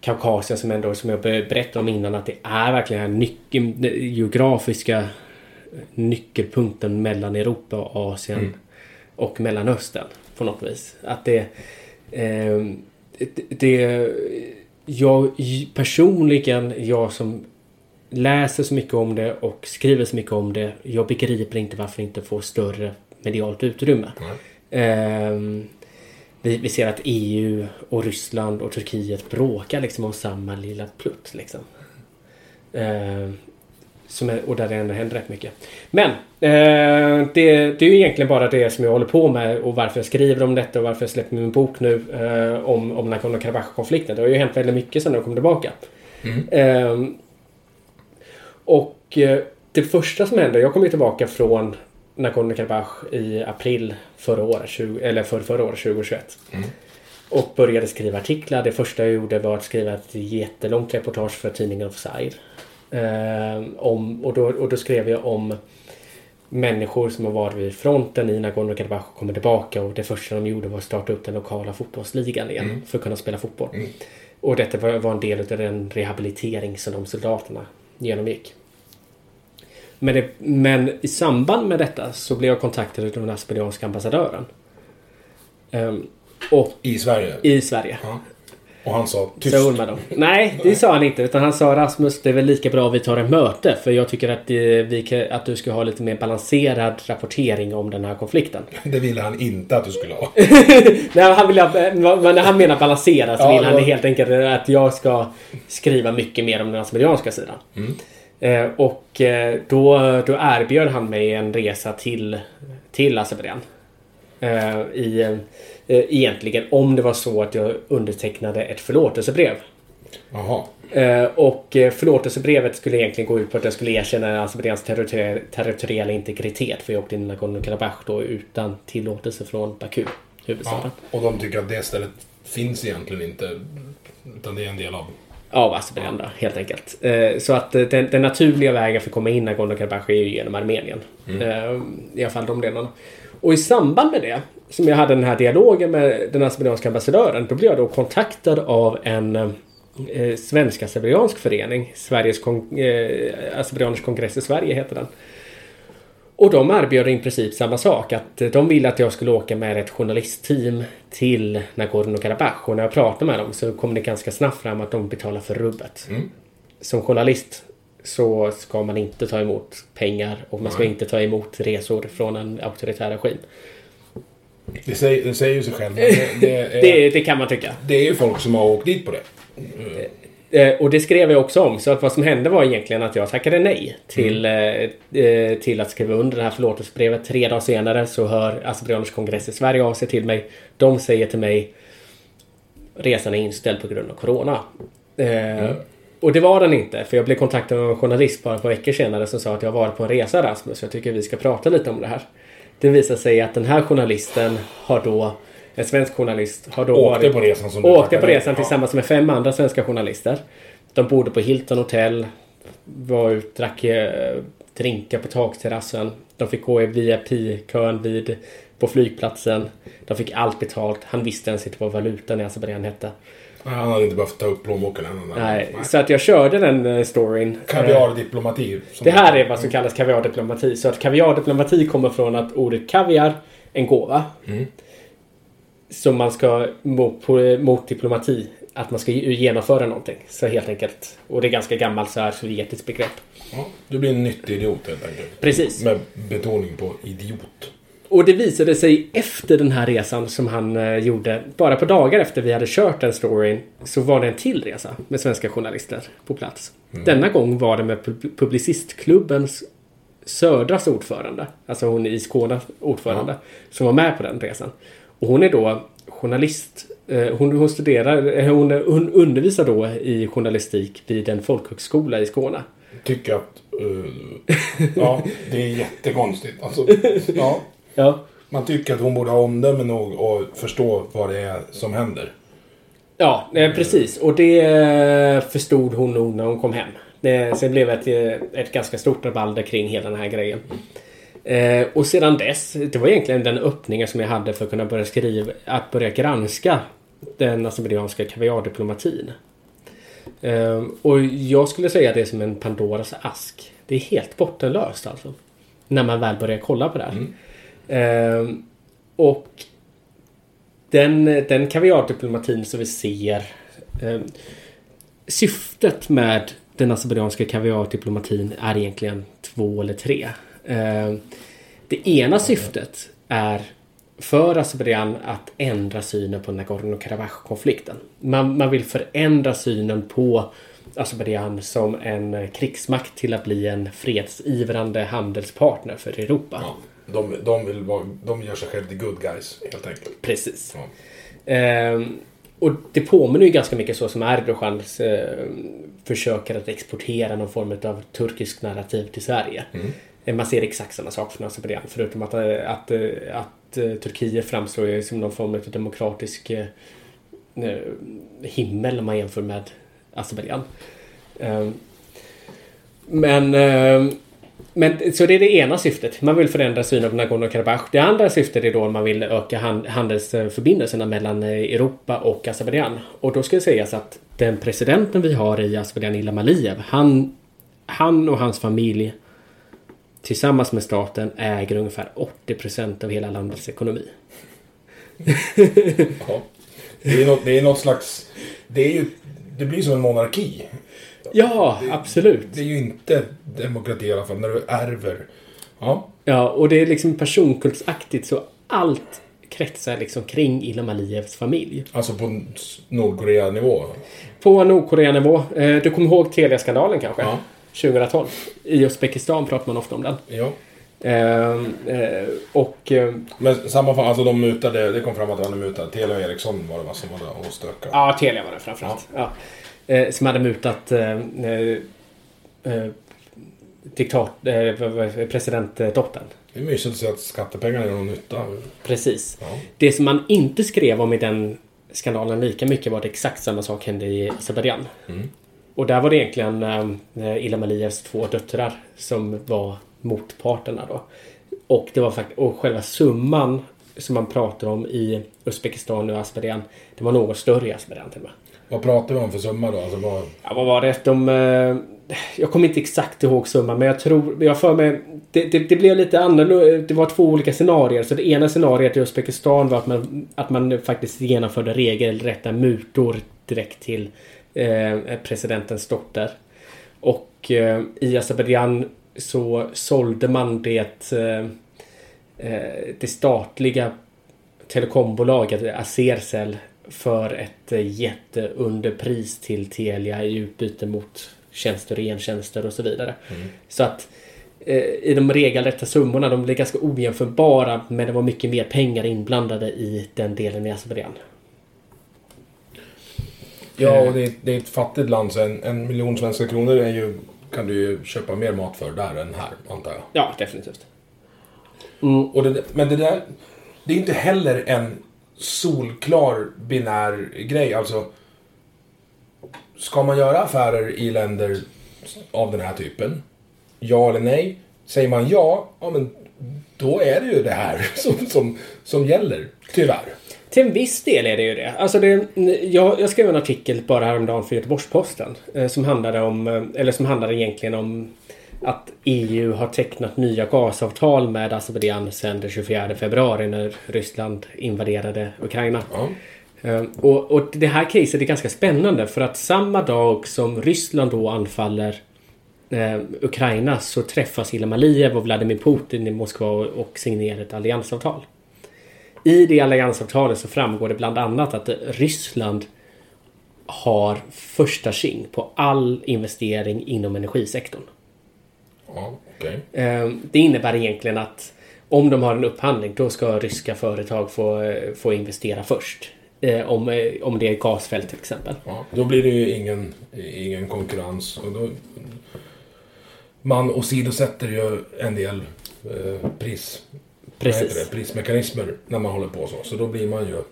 Kaukasien som ändå, som jag berättade om innan, att det är verkligen den geografiska nyckelpunkten mellan Europa och Asien och Mellanöstern på något vis. Att det... Eh, det, jag personligen, jag som läser så mycket om det och skriver så mycket om det. Jag begriper inte varför det inte får större medialt utrymme. Ehm, vi, vi ser att EU och Ryssland och Turkiet bråkar liksom om samma lilla plutt. Liksom. Ehm, som är, och där det ändå händer rätt mycket. Men eh, det, det är ju egentligen bara det som jag håller på med och varför jag skriver om detta och varför jag släpper min bok nu eh, om, om Nagorno-Karabach-konflikten. Det har ju hänt väldigt mycket sedan jag kom tillbaka. Ehm, och eh, det första som hände, jag kom ju tillbaka från Nagorno-Karabach i april förra året, 20, eller för förra året, 2021. Och började skriva artiklar. Det första jag gjorde var att skriva ett jättelångt reportage för tidningen Offside. Ehm, om, och, då, och då skrev jag om människor som har varit vid fronten i Nagorno-Karabach och kommer tillbaka och det första de gjorde var att starta upp den lokala fotbollsligan igen för att kunna spela fotboll. Och detta var, var en del av den rehabilitering som de soldaterna genomgick. Men, det, men i samband med detta så blev jag kontaktad av den assyrianska ambassadören. Ehm, och I Sverige. i Sverige. Ja. Och han sa tyst. Så med dem. Nej, det sa han inte. Utan han sa Rasmus, det är väl lika bra vi tar ett möte. För jag tycker att, det, vi, att du ska ha lite mer balanserad rapportering om den här konflikten. <laughs> Det ville han inte att du skulle ha. <laughs> Nej, han vill, men när han menar balanserad så Ja, vill han var- helt enkelt att jag ska skriva mycket mer om den assyrianska sidan. Eh, och eh, då, då erbjöd han mig en resa till, till Azerbajdzjan. Eh, i, eh, egentligen om det var så att jag undertecknade ett förlåtelsebrev. Jaha. Eh, och eh, förlåtelsebrevet skulle egentligen gå ut på att jag skulle erkänna Azerbajdzjans territori- territoriella integritet. För jag åkte in i Nagorno-Karabach då utan tillåtelse från Baku. Ja. Och de tycker att det stället finns egentligen inte. Utan det är en del av av Azerbajdzjan då, helt enkelt. Så att den, den naturliga vägen för att komma in i Nagorno-Karabach är ju genom Armenien. Eh, I alla fall de delarna. Och i samband med det, som jag hade den här dialogen med den azerbajdzjanska ambassadören, då blev jag då kontaktad av en eh, svensk-azerbajdzjansk förening. Sveriges kon- eh, kongress i Sverige heter den. Och de erbjöd i princip samma sak. Att eh, de ville att jag skulle åka med ett journalistteam till Nagorno-Karabach. Och när jag pratade med dem så kom det ganska snabbt fram att de betalar för rubbet. Som journalist så ska man inte ta emot pengar och man ska inte ta emot resor från en auktoritär regim. Det säger, det säger ju sig själv. Det, det, <laughs> är, Det, det kan man tycka. det är ju folk som har åkt dit på det. Eh, och det skrev jag också om. Så att vad som hände var egentligen att jag tackade nej till, eh, eh, till att skriva under det här förlåtelsebrevet. Tre dagar senare så hör Azerbajdzjansk kongress i Sverige av sig till mig. De säger till mig resan är inställd på grund av Corona. Eh, Och det var den inte. För jag blev kontaktad av en journalist bara ett par veckor senare som sa att jag varit på en resa Rasmus. Jag tycker vi ska prata lite om det här. Det visar sig att den här journalisten har då en svensk journalist har då Åkte varit, på resan som Åkte på resan tillsammans med fem andra svenska journalister. De bodde på Hilton hotell. Var ut, drack eh, drinkar på takterrassen. De fick gå i VIP-kön vid, på flygplatsen. De fick allt betalt. Han visste ens inte vad valutan i Azerbajdzjan hette. Han hade inte behövt ta upp plånboken än. Nej, så att jag körde den eh, storyn. Eh, Kaviardiplomati. Det här är vad som kallas kaviardiplomati. Så att kaviardiplomati kommer från att ordet kaviar, en gåva. Som man ska mot, mot diplomati. Att man ska genomföra någonting. Så helt enkelt. Och det är ganska gammalt så här sovjetiskt begrepp. Ja, du blir en nyttig idiot helt enkelt. Precis. Med betoning på idiot. Och det visade sig efter den här resan som han eh, gjorde. Bara på dagar efter vi hade kört den storyn. Så var det en till resa med svenska journalister på plats. Denna gång var det med pub- Publicistklubbens Södras ordförande. Alltså hon i Skåne ordförande. Som var med på den resan. Och hon är då journalist. eh, Hon, hon studerar, eh, hon, hon undervisar då i journalistik vid en folkhögskola i Skåne. Tycker att... eh, <laughs> ja, det är jättekonstigt. Alltså, ja, Ja. man tycker att hon borde ha omdöme nog och förstå vad det är som händer. Ja, eh, precis. Och det eh, förstod hon nog när hon kom hem. Det, sen blev det ett, eh, ett ganska stort rabalder kring hela den här grejen. Eh, och sedan dess, det var egentligen den öppningen som jag hade för att kunna börja skriva, att börja granska den azerbajdzjanska kaviardiplomatin. Eh, och jag skulle säga det är som en Pandoras ask. Det är helt bottenlöst alltså. När man väl börjar kolla på det här. Eh, och den, den kaviardiplomatin som vi ser eh, Syftet med den azerbajdzjanska kaviardiplomatin är egentligen två eller tre. Eh, det ena syftet är för Azerbajdzjan att ändra synen på Nagorno-Karabach-konflikten. Man, man vill förändra synen på Azerbajdzjan som en krigsmakt till att bli en fredsivrande handelspartner för Europa. Ja, de, de, vill vara, de gör sig själva till good guys, helt enkelt. Precis. Ja. Ehm, och det påminner ju ganska mycket så som Erdogan eh, försöker att exportera någon form av turkisk narrativ till Sverige. Eh, Man ser exakt samma sak från Azerbajdzjan förutom att, eh, att, eh, att eh, Turkiet framstår ju som någon form av demokratisk eh, eh, himmel om man jämför med Azerbajdzjan. Ehm, men ehm, men, så det är det ena syftet. Man vill förändra synen på Nagorno-Karabach. Det andra syftet är då att man vill öka handelsförbindelserna mellan eh, Europa och Azerbajdzjan. Och då ska det sägas att den presidenten vi har i Azerbajdzjan, Ilham Aliyev, han, han och hans familj tillsammans med staten äger ungefär 80% av hela landets ekonomi. Ja. Det, är något, det är något slags... Det, är ju, det blir som en monarki. Ja, absolut. Det är ju inte demokrati i alla fall, när du ärver. Ja, Ja, och det är liksom personkultsaktigt så allt kretsar liksom kring Ilham Aliyevs familj. alltså på Nordkorea-nivå. På Nordkorea-nivå. Eh, Du kommer ihåg Telia-skandalen kanske? Ja. 2012. I Uzbekistan pratar man ofta om den. Ja. Eh, eh, och... eh, Men samma fall, alltså de mutade, det kom fram att de hade mutat. Telia och Ericsson var det va, som var där och stökade. Ja, Telia var det framförallt. Ja. Eh, som hade mutat eh, eh, eh, diktat, eh, presidentdottern. Det är mysigt att se att skattepengarna gör någon nytta. Precis. Ja. Det som man inte skrev om i den skandalen lika mycket var att exakt samma sak hände i Azerbajdzjan. Och där var det egentligen eh, Ilham Aliyevs två döttrar som var motparterna då. Och det var faktiskt, och själva summan som man pratar om i Uzbekistan och Azerbajdzjan. Det var något större i Azerbajdzjan till och med. Vad pratar vi om för summa då? Alltså vad... Ja, vad var det? De, eh, jag kommer inte exakt ihåg summan men jag tror, jag för mig, det, det, det blev lite annorlunda. Det var två olika scenarier. Så det ena scenariet i Uzbekistan var att man, att man faktiskt genomförde regelrätta mutor direkt till eh, presidentens dotter. Och eh, i Azerbajdzjan så sålde man det, eh, eh det statliga telekombolaget Acercell för ett eh, jätteunderpris till Telia i utbyte mot tjänster och gentjänster och så vidare. Så att eh, i de regelrätta summorna, de blev ganska ojämförbara men det var mycket mer pengar inblandade i den delen i Azerbajdzjan. Ja, och det är, det är ett fattigt land så en, en miljon svenska kronor är ju, kan du ju köpa mer mat för där än här, antar jag. Ja, definitivt. Och det, men det där, det är inte heller en solklar binär grej. Alltså, ska man göra affärer i länder av den här typen? Ja eller nej? Säger man ja, ja men då är det ju det här <laughs> som, som, som gäller, tyvärr. Till en viss del är det ju det. Alltså det jag, jag skrev en artikel bara häromdagen för Göteborgs-Posten. Eh, som handlade om, eh, eller som handlade egentligen om att EU har tecknat nya gasavtal med Azerbajdzjan sedan den 24 februari när Ryssland invaderade Ukraina. Ja. Eh, Och, och det här caset är ganska spännande för att samma dag som Ryssland då anfaller eh, Ukraina så träffas Ilham Aliyev och Vladimir Putin i Moskva och, och signerar ett alliansavtal. I det alliansavtalet så framgår det bland annat att Ryssland har första tjing på all investering inom energisektorn. Ja, okej. Eh, Det innebär egentligen att om de har en upphandling då ska ryska företag få, få investera först. Eh, Om, eh, om det är gasfält till exempel. Ja, då blir det ju ingen, ingen konkurrens. Och då, man åsidosätter ju en del eh, pris, Precis. det, prismekanismer när man håller på så. Så då blir man ju...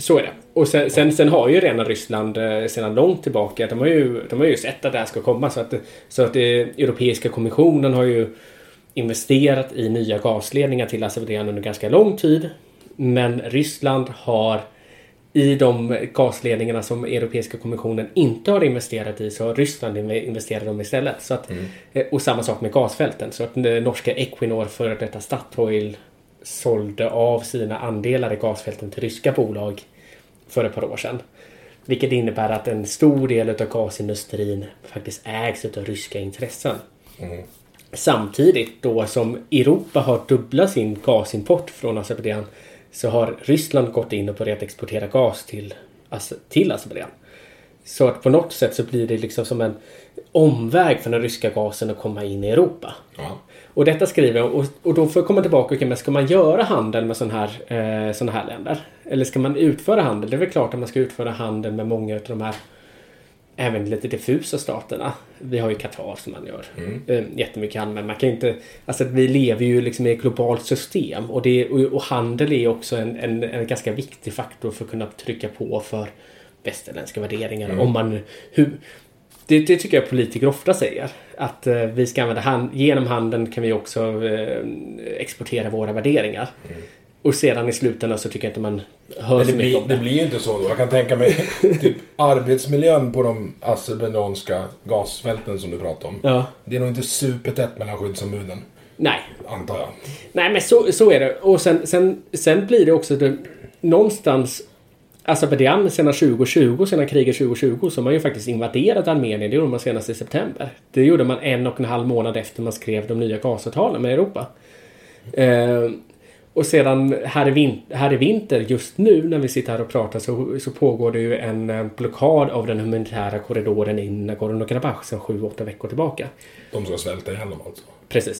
Så är det. Och sen, sen, sen har ju redan Ryssland eh, sedan långt tillbaka, de har ju, de har ju sett att det här ska komma. Så att, så att eh, Europeiska kommissionen har ju investerat i nya gasledningar till Azerbajdzjan under ganska lång tid. Men Ryssland har i de gasledningarna som Europeiska kommissionen inte har investerat i så har Ryssland inve- investerat dem istället. Så att, eh, Och samma sak med gasfälten. Så att norska Equinor, före detta Statoil, sålde av sina andelar i gasfälten till ryska bolag för ett par år sedan. Vilket innebär att en stor del av gasindustrin faktiskt ägs av ryska intressen. Samtidigt då som Europa har dubblat sin gasimport från Azerbajdzjan så har Ryssland gått in och börjat exportera gas till, till Azerbajdzjan. Så att på något sätt så blir det liksom som en omväg för den ryska gasen att komma in i Europa. Ja. Och detta skriver jag och, och då får jag komma tillbaka. Okay, men ska man göra handel med sådana här, eh, såna här länder? Eller ska man utföra handel? Det är väl klart att man ska utföra handel med många av de här även lite diffusa staterna. Vi har ju Qatar som man gör eh, jättemycket handel med. Man kan inte, alltså vi lever ju liksom i ett globalt system och, det, och, och handel är också en, en, en ganska viktig faktor för att kunna trycka på för västerländska värderingar. Om man, hur, det, det tycker jag politiker ofta säger. Att eh, vi ska använda hand, genom handeln kan vi också eh, exportera våra värderingar. Och sedan i slutändan så tycker jag inte man hör Men så det mycket blir, om det det. blir ju inte så då. Jag kan tänka mig <laughs> typ arbetsmiljön på de azerbajdzjanska gasfälten som du pratade om. Ja. Det är nog inte supertätt mellan skyddsombuden, Nej, antar jag. Nej men så, så är det. Och sen, sen, sen blir det också det, någonstans Azerbajdzjan sedan 2020, sedan kriget 2020, så har man ju faktiskt invaderat Armenien. Det gjorde man senast i september. Det gjorde man en och en halv månad efter man skrev de nya gasavtalen med Europa. Eh, och sedan här i, vin- här i vinter, just nu när vi sitter här och pratar, så, så pågår det ju en eh, blockad av den humanitära korridoren in Nagorno-Karabach sedan sju, åtta veckor tillbaka. De ska svälta ihjäl dem alltså. Precis.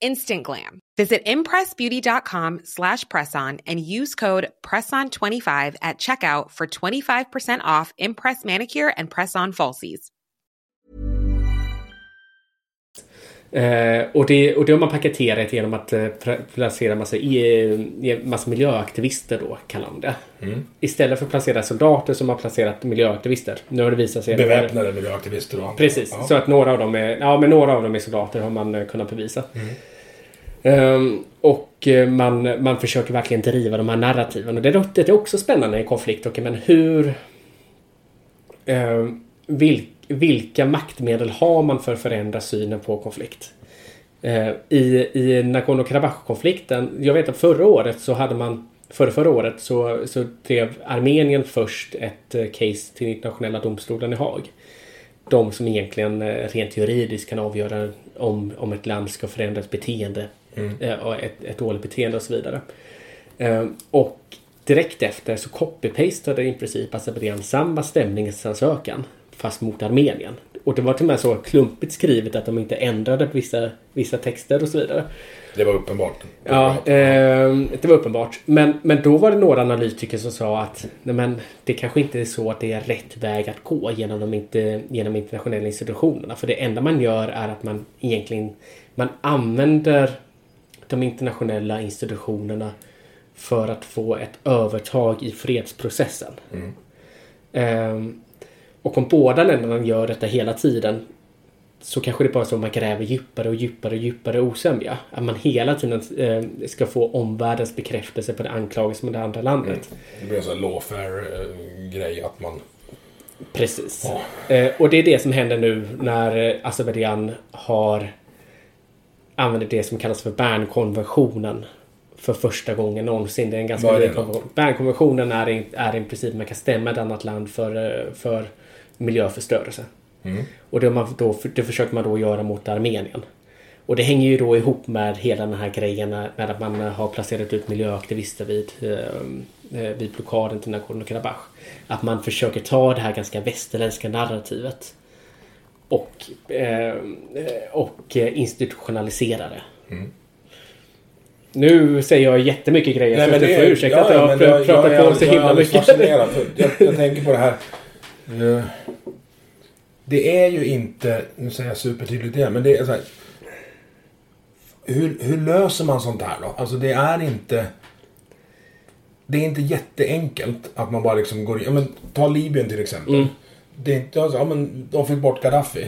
Instant glam. Visit impressbeauty.com slash presson and use code PRESSON25 at checkout for 25% off Impress Manicure and Press-On Falsies. Eh, och, det, och det har man paketerat genom att eh, placera massa, i, massa miljöaktivister då, kallar de det. Istället för att placera soldater som har placerat miljöaktivister. Nu har det visat sig... Beväpnade miljöaktivister och Precis, Ja. så att några av dem är, ja, men några av dem är soldater har man eh, kunnat bevisa. Um, och eh, man, man försöker verkligen driva de här narrativen. Och det, är- det är också spännande i konflikt. Men hur... ehm, vil, vilka maktmedel har man för att förändra synen på konflikt? Uh, I, i Nagorno-Karabach-konflikten, jag vet att förra året så hade man Förra, förra året så, så drev Armenien först ett eh, case till internationella domstolen i Haag. De som egentligen eh, rent juridiskt kan avgöra om, om ett land ska förändra ett beteende eh, och ett, ett dåligt beteende och så vidare. Eh, Och direkt efter så copy-pastade i princip Azerbajdzjan samma stämningsansökan fast mot Armenien. Och det var till och med så klumpigt skrivet att de inte ändrade på vissa, vissa texter och så vidare. Det var uppenbart. Ja, eh, det var uppenbart. Men, men då var det några analytiker som sa att nej men, det kanske inte är så att det är rätt väg att gå genom de, inte, genom internationella institutionerna. För det enda man gör är att man egentligen man använder de internationella institutionerna för att få ett övertag i fredsprocessen. Ehm, och om båda länderna gör detta hela tiden så kanske det bara är så att man gräver djupare och djupare och djupare osämja. Att man hela tiden eh, ska få omvärldens bekräftelse på det anklagelser med det andra landet. Det blir en sån här lawfare-grej att man... Precis. Eh, och det är det som händer nu när eh, Azerbajdzjan har använder det som kallas för Bernkonventionen för första gången någonsin. Det är en ganska ny konvention. Bernkonventionen är, i- är i princip man kan stämma ett annat land för, eh, för miljöförstörelse. Mm. Och det, man då, det försöker man då göra mot Armenien. Och det hänger ju då ihop med hela den här grejen när, när man har placerat ut miljöaktivister vid, eh, eh, vid blockaden till Nagorno-Karabach. Att man försöker ta det här ganska västerländska narrativet och, eh, och institutionalisera det. Nu säger jag jättemycket grejer så du får ursäkta att jag har pr- pratat på så himla jag mycket. fascinerad. Jag, jag tänker på det här. Det är ju inte, nu säger jag supertydligt igen, men det är så här. Hur, hur löser man sånt här då? Alltså det är inte... Det är inte jätteenkelt att man bara liksom går in. Ja, men ta Libyen till exempel. Mm. Det är inte, alltså, ja, men de fick bort Gaddafi.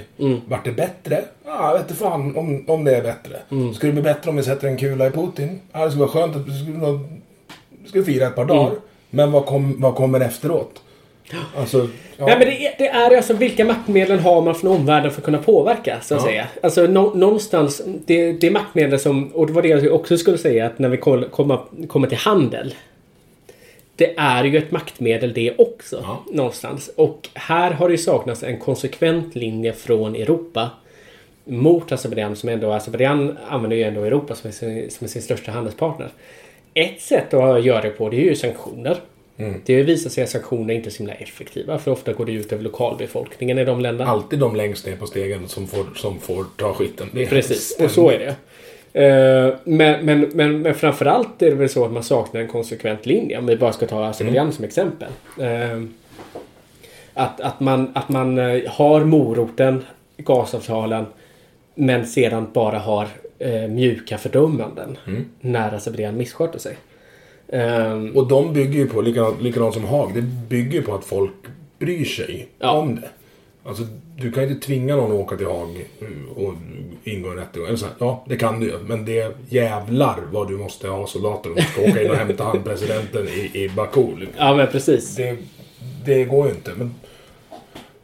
Vart det bättre? Ja, jag vet inte fan om, om det är bättre. Mm. Skulle det bli bättre om vi sätter en kula i Putin? Ja, det skulle vara skönt att vi skulle, skulle fira ett par dagar. Mm. Men vad, kom, vad kommer efteråt? Alltså, ja. Nej men det är, det är alltså vilka maktmedel har man från omvärlden för att kunna påverka så att Ja. säga. Alltså nå, någonstans, det, det är maktmedel som, och det var det jag också skulle säga att när vi kommer, kommer till handel. Det är ju ett maktmedel det också. Ja. Någonstans. Och här har det ju saknats en konsekvent linje från Europa. Mot Azerbajdzjan som ändå, Azerbajdzjan använder ju ändå Europa som sin, som är sin största handelspartner. Ett sätt att göra det på det är ju sanktioner. Det visar sig att sanktioner inte är så himla effektiva för ofta går det ut över lokalbefolkningen i de länderna. Alltid de längst ner på stegen som får, som får ta skiten. Precis, och så är det. Eh, Men, men, men, men framförallt är det väl så att man saknar en konsekvent linje. Om vi bara ska ta Azerbajdzjan som exempel. Eh, Att, att, man, att man eh, har moroten, gasavtalen, men sedan bara har mjuka fördömanden när Azerbajdzjan missköter sig. Och de bygger ju på, likadant, likadant som Haag, det bygger ju på att folk bryr sig Ja. om det. Alltså, du kan ju inte tvinga någon att åka till Haag och ingå en rättegång. Eller så här, ja, det kan du ju. Men det jävlar vad du måste ha soldater om du ska åka in och hämta han presidenten i, i Baku. Ja men precis. Det, det går ju inte. Men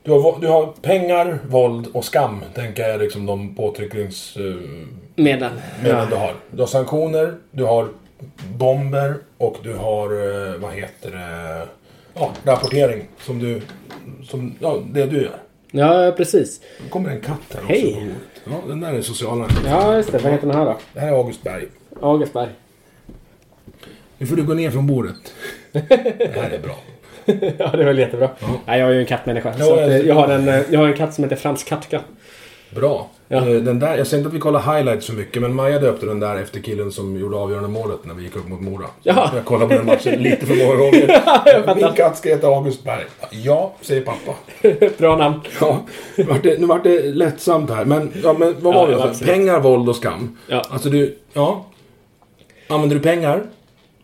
Du har, du har pengar, våld och skam, tänker jag liksom de påtryckningsmedlen Medel. du Ja. har. Du har sanktioner, du har bomber och du har, eh, vad heter det, ja, rapportering som du, som, ja, det du gör. Ja, precis. Nu kommer en katt här också Hej. Ja, den där är sociala. Ja, just det. Vad heter den här då? Det här är August Berg. Augustberg. Nu får du gå ner från bordet. Det här är bra. <laughs> ja, det är väl jättebra. Nej, jag är ju en kattmänniska. Ja, så jag- eh, jag, har en, eh, jag har en katt som heter Frans Katka. Bra. Ja. Eh, Den där, jag säger inte att vi kollar highlights så mycket, men Maja döpte den där efter killen som gjorde avgörande målet när vi gick upp mot Mora. Ja. Jag kollade på den matchen lite för många gånger. <laughs> fattar. Min katt ska heta August Berg. Ja, säger pappa. <laughs> Bra namn. Ja, nu vart det, nu vart det lättsamt här. Men, ja, men vad var Ja, det? ja, pengar, våld och skam. Ja. Alltså du, ja. Använder du pengar,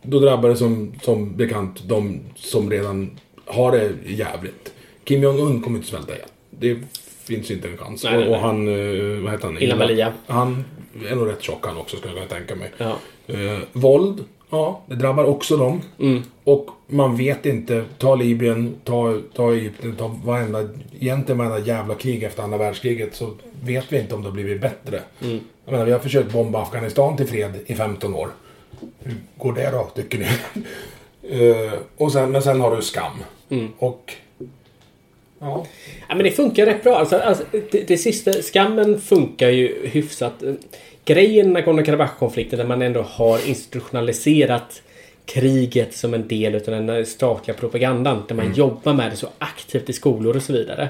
då drabbar det som, som bekant de som redan har det jävligt. Kim Jong-Un kommer inte svälta ihjäl. Det finns inte en chans. Nej, nej, och, och nej. han, eh, vad heter han? Ilham Aliya. Han är nog rätt tjock han också, skulle jag kunna tänka mig. Ja. Eh, våld, ja, det drabbar också dem. Mm. Och man vet inte, ta Libyen, ta, ta Egypten, ta varenda, egentligen varenda jävla krig efter andra världskriget så vet vi inte om det har blivit bättre. Mm. Jag menar, vi har försökt bomba Afghanistan till fred i 15 år. Hur går det då, tycker ni? <laughs> Eh, och sen, men sen har du skam. Mm. Och... Ja. Ja, men det funkar rätt bra. Alltså, alltså, det, det sista, skammen funkar ju hyfsat. Grejen med Nagorno-Karabach-konflikten där man ändå har institutionaliserat kriget som en del av den statliga propagandan. Där man jobbar med det så aktivt i skolor och så vidare.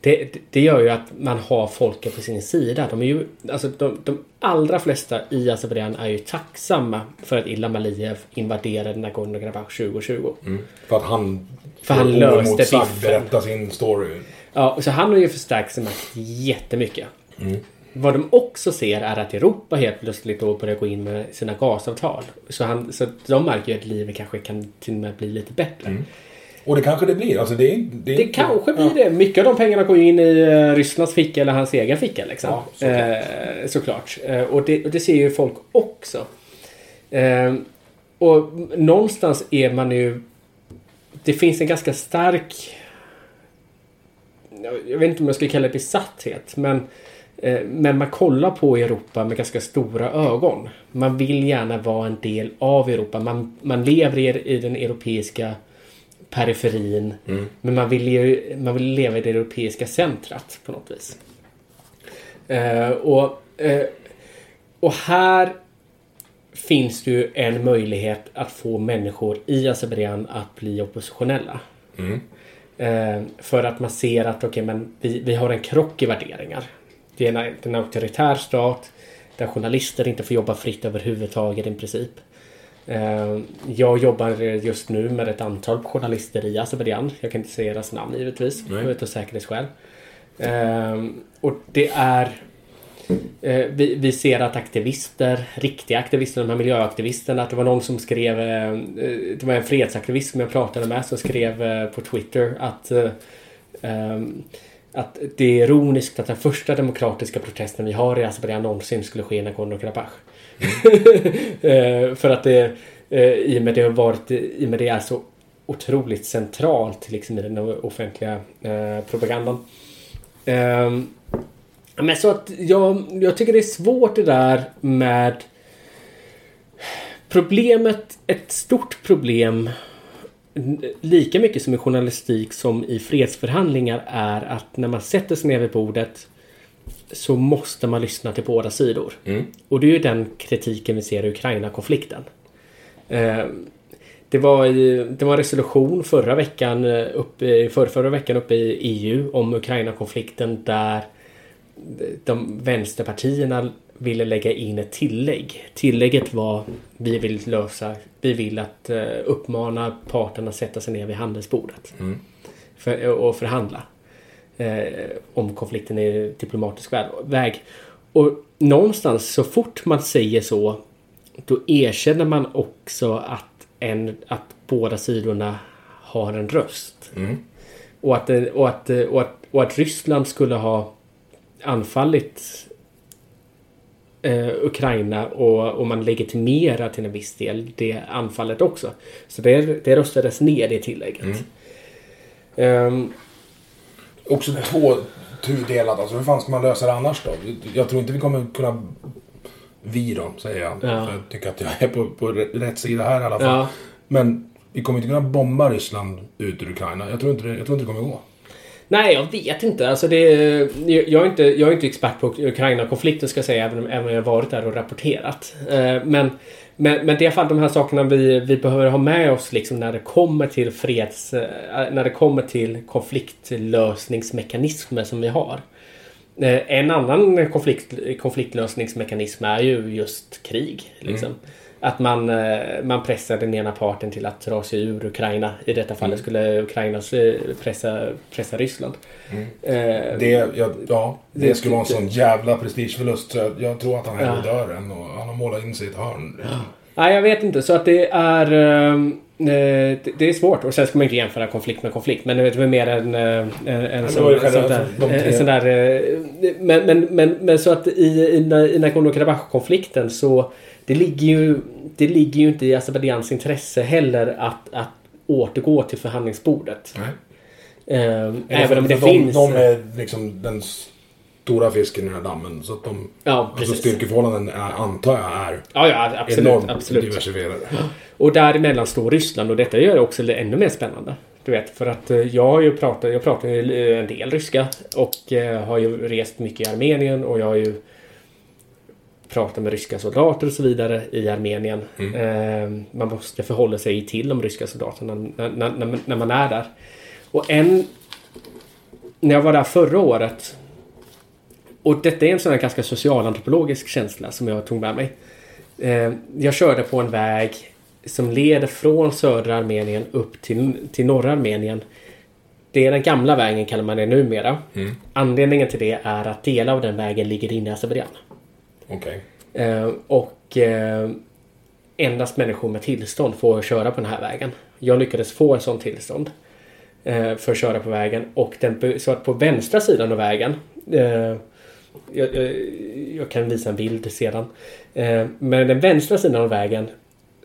Det, det- gör ju att man har folket på sin sida. De, är ju, alltså, de, de allra flesta i Azerbajdzjan är ju tacksamma för att Ilham Aliyev invaderade Nagorno-Karabach 2020. För att han... För han löste biffen. berätta sin story. Ja, så han har ju förstärkt sin makt jättemycket. Vad de också ser är att Europa helt plötsligt då börjar gå in med sina gasavtal. Så, han, så de märker ju att livet kanske kan till och med bli lite bättre. Och det kanske det blir. Alltså det, är, det, är Det inte- kanske blir det. Mycket av de pengarna går in i eh, Rysslands ficka eller hans egen ficka. Liksom. Ja, såklart. Eh, såklart. Eh, och, det, och det ser ju folk också. Eh, och någonstans är man ju... Det finns en ganska stark... Jag vet inte om jag skulle kalla det besatthet. Men, eh, men man kollar på Europa med ganska stora ögon. Man vill gärna vara en del av Europa. Man, man lever i, i den europeiska periferin. Men man vill, ju, man vill leva i det europeiska centrat på något vis. Eh, och, eh, och här finns det ju en möjlighet att få människor i Azerbajdzjan att bli oppositionella. Eh, för att man ser att okej, men vi, vi har en krock i värderingar. Det är en, en auktoritär stat där journalister inte får jobba fritt överhuvudtaget i princip. Eh, jag jobbar just nu med ett antal journalister i Azerbajdzjan. Jag kan inte säga deras namn givetvis. Utav säkerhetsskäl. Eh, och det är Eh, vi, vi ser att aktivister, riktiga aktivister, de här miljöaktivisterna, att det var någon som skrev, eh, eh det var en fredsaktivist som jag pratade med som skrev eh, på Twitter att eh, ehm, att det är ironiskt att den första demokratiska protesten vi har i Azerbajdzjan alltså någonsin skulle ske i Nagorno-Karabach. Mm. <laughs> för att det, i och med det har varit, i och med det är så otroligt centralt liksom, i den offentliga eh, propagandan. Ehm, men så att jag, jag tycker det är svårt det där med Problemet, ett stort problem lika mycket som i journalistik som i fredsförhandlingar är att när man sätter sig ner vid bordet så måste man lyssna till båda sidor. Och det är ju den kritiken vi ser i Ukraina-konflikten. Eh, Det var, det var en resolution förra veckan, eh, uppe, för, förra veckan uppe i EU om Ukraina-konflikten där de vänsterpartierna ville lägga in ett tillägg. Tillägget var vi vill lösa, vi vill att eh, uppmana parterna att sätta sig ner vid handelsbordet. För, och förhandla. Eh, om konflikten är diplomatisk vä- väg. Och någonstans så fort man säger så då erkänner man också att, en, att båda sidorna har en röst. Och, att, och, att, och, att, och att Ryssland skulle ha anfallit eh, Ukraina och, och man legitimerar till en viss del det anfallet också. Så det, det röstades ner det tillägget. Ehm, också två tudelat. Alltså hur fan ska man lösa det annars då? Jag tror inte vi kommer kunna... Vi då, säger jag. Ja. För jag tycker att jag är på, på rätt sida här i alla fall. Ja. Men vi kommer inte kunna bomba Ryssland ut ur Ukraina. Jag tror inte det, jag tror inte det kommer gå. Nej, jag vet inte. Alltså det, jag, är inte jag är inte expert på Ukraina-konflikten ska jag säga, även om, även om jag har varit där och rapporterat. Eh, men, men, men det är i alla fall de här sakerna vi, vi behöver ha med oss liksom när det kommer till freds... Eh, när det kommer till konfliktlösningsmekanismer som vi har. Eh, en annan konflikt, konfliktlösningsmekanism är ju just krig. Liksom. Mm. Att man, eh, man pressar den ena parten till att dra sig ur Ukraina. I detta fallet skulle Ukraina pressa, pressa Ryssland. Eh, Det, jag, ja, det Det- skulle vara en sån jävla prestigeförlust. Så jag, jag tror att han hellre Ja. dör än och han har målat in sig i ett hörn. Nej, jag vet inte. Så att det är... ehm, eh, det- Det är svårt. Och sen ska man inte jämföra konflikt med konflikt. Men det är mer en... eh, En, en, sån, där, de tre- en sån där... eh, Men, men, men, men så att i, i, i Nagorno-Karabach-konflikten så... Det ligger ju... Det ligger ju inte i Azerbajdzjans intresse heller att, att återgå till förhandlingsbordet. Nej. Ehm, Även om det de, finns... De är liksom den stora fisken i den här dammen. Så att de... Ja, Alltså styrkeförhållanden är, antar jag är Ja, ja, absolut. enormt absolut. diversifierade. Och däremellan står Ryssland och detta gör det också ännu mer spännande. Du vet, för att eh, jag har ju pratat, jag pratar ju en del ryska och eh, har ju rest mycket i Armenien och jag har ju pratat med ryska soldater och så vidare i Armenien. Eh, man måste förhålla sig till de ryska soldaterna när, när, när, när man är där. Och en... När jag var där förra året och detta är en sån här ganska socialantropologisk känsla som jag tog med mig. Eh, jag körde på en väg som leder från södra Armenien upp till, till norra Armenien. Det är den gamla vägen kallar man det numera. Anledningen till det är att delar av den vägen ligger inne i Azerbajdzjan. Okej. Okay. och eh, endast människor med tillstånd får köra på den här vägen. Jag lyckades få en sån tillstånd eh, för att köra på vägen. Och den, så att på vänstra sidan av vägen jag, jag, jag kan visa en bild sedan. Men den vänstra sidan av vägen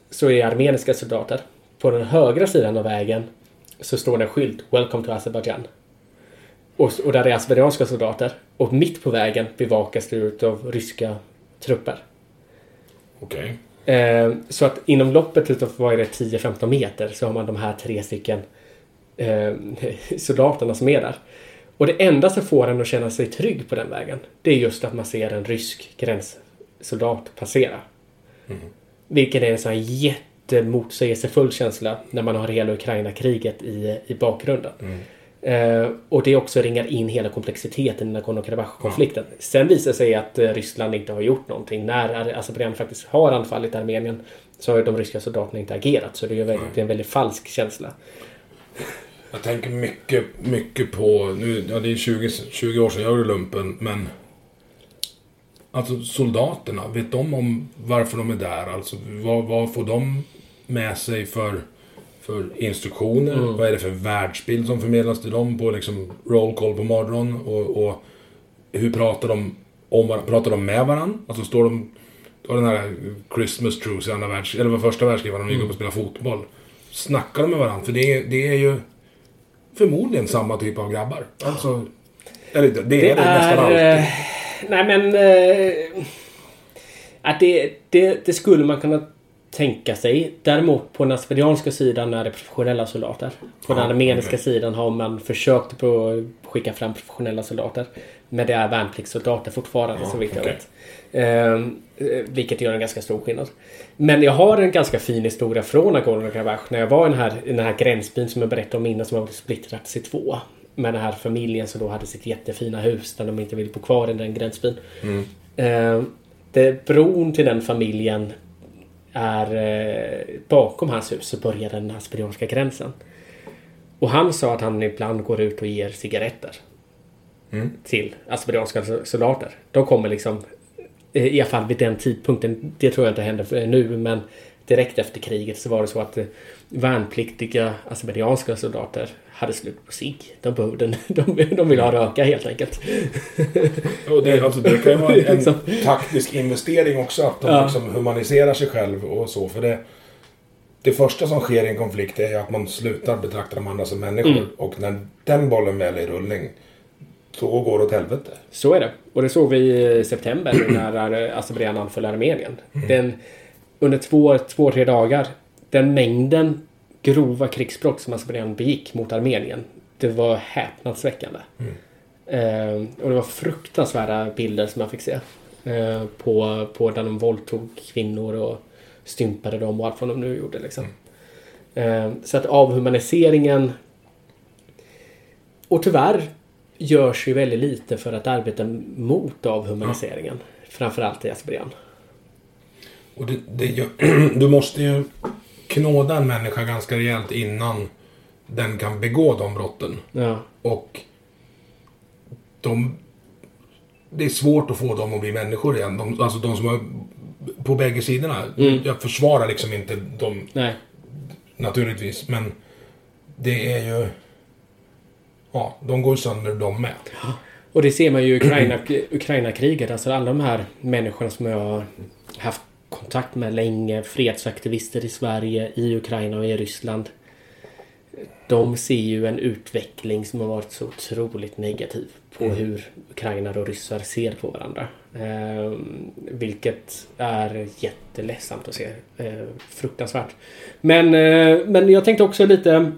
så är armeniska soldater. På den högra sidan av vägen så står det en skylt Welcome to Azerbaijan. Och, och där är azerbajdzjanska soldater. Och mitt på vägen bevakas det av ryska trupper. Okej. Eh, så att inom loppet utav vad är det 10-15 meter så har man de här tre stycken eh, <laughs> soldaterna som är där. Och det enda som får en att känna sig trygg på den vägen det är just att man ser en rysk gränssoldat passera. Vilket är en sån här jättemotsägelsefull känsla när man har hela Ukraina-kriget i, i bakgrunden. Eh, och det också ringar in hela komplexiteten i Nagorno-Karabach-konflikten. Sen visar det sig att eh, Ryssland inte har gjort någonting. När Azerbajdzjan faktiskt har anfallit Armenien så har de ryska soldaterna inte agerat. Så det är, väldigt, det är en väldigt falsk känsla. Jag tänker mycket, mycket på... Nu, ja, det är 20, 20 år sedan jag gjorde lumpen, men... Alltså soldaterna, vet de om varför de är där? Alltså vad, vad får de med sig för, för instruktioner? Vad är det för världsbild som förmedlas till dem på liksom roll call på morgonen? Och, och hur pratar de om varandra? Pratar de med varandra? Alltså står de... Har den här Christmas truce i andra världs... Eller var första världskriget, när de gick upp och spelade fotboll. Snackar de med varandra? För det, är- det är ju förmodligen samma typ av grabbar. Alltså... Eller det, det är det, nästan alltid. eh, nej men... Eh, att det, det, det skulle man kunna tänka sig. Däremot på den azerbajdzjanska sidan är det professionella soldater. På den armeniska sidan har man försökt på att skicka fram professionella soldater. Men det är värnpliktssoldater fortfarande så vitt jag vet. Ehm, eh, vilket gör en ganska stor skillnad. Men jag har en ganska fin historia från Nagorno-Karabach. När jag var i den här, i den här gränsbyn som jag berättade om innan som har blivit splittrats i två. Med den här familjen som då hade sitt jättefina hus där de inte ville bo kvar i den gränsbyn. Ehm, det, bron till den familjen är eh, bakom hans hus så börjar den azerbajdzjanska gränsen. Och han sa att han ibland går ut och ger cigaretter. Till azerbajdzjanska soldater. De kommer liksom eh, i alla fall vid den tidpunkten. Det tror jag inte händer nu men direkt efter kriget så var det så att eh, värnpliktiga azerbajdzjanska soldater hade slut på sig. De, behövde, <laughs> de, de ville ha röka helt enkelt. Och det, alltså, det kan ju vara <laughs> en Liksom. taktisk investering också. Att de Ja. liksom humaniserar sig själv och så. För det, det första som sker i en konflikt är att man slutar betrakta de andra som människor. Mm. Och när den bollen väl är i rullning. Så går det åt helvete. Så är det. Och det såg vi i september <clears throat> när Azerbajdzjan anföll Armenien. Den, under två, två, tre dagar. Den mängden grova krigsbrott som Azerbajdzjan begick mot Armenien. Det var häpnadsväckande. Eh, och det var fruktansvärda bilder som man fick se. Eh, på, på där de våldtog kvinnor och stympade dem och allt vad de nu gjorde. Liksom. Eh, så att avhumaniseringen och tyvärr görs ju väldigt lite för att arbeta mot avhumaniseringen. Framförallt i Azerbajdzjan. Och det, det, gör- <clears throat> du måste ju knåda en människa ganska rejält innan den kan begå de brotten. Ja. Och de... Det är svårt att få dem att bli människor igen. De, alltså de som har... På bägge sidorna. Jag försvarar liksom inte dem Nej. naturligtvis. Men det är ju... Ja, de går sönder de med. Och det ser man ju i Ukraina, <clears throat> Ukraina-kriget. Alltså alla de här människorna som jag har haft kontakt med länge. Fredsaktivister i Sverige, i Ukraina och i Ryssland. De ser ju en utveckling som har varit så otroligt negativ på hur ukrainare och ryssar ser på varandra. Eh, vilket är jätteledsamt att se. Eh, fruktansvärt. Men, eh, men jag tänkte också lite...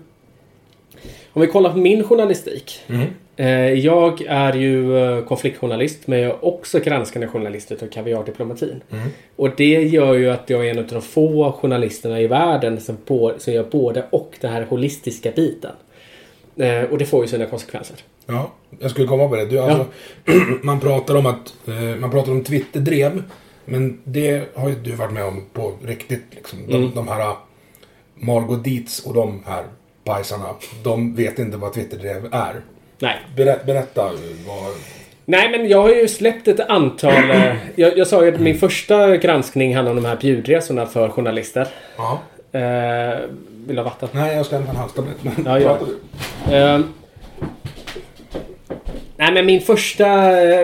Om vi kollar på min journalistik. Eh, Jag är ju eh, konfliktjournalist men jag är också granskande journalist utav Kaviardiplomatin. Och det gör ju att jag är en av de få journalisterna i världen som, på, som gör både och den här holistiska biten. Eh, Och det får ju sina konsekvenser. Ja, jag skulle komma på det. Du, alltså, <clears throat> man pratar om att eh, man pratar om Twitterdrev. Men det har ju du varit med om på riktigt. Liksom. De, de här uh, Margot Dietz och de här pajsarna. De vet inte vad Twitterdrev är. Nej. Berä, berätta vad... Nej men jag har ju släppt ett antal... eh, Jag, jag sa ju att min första granskning handlade om de här bjudresorna för journalister. Ja. Eh, vill du ha vatten? Nej, jag ska hämta en halstablett. Ja, du. Ehm. nej men min första,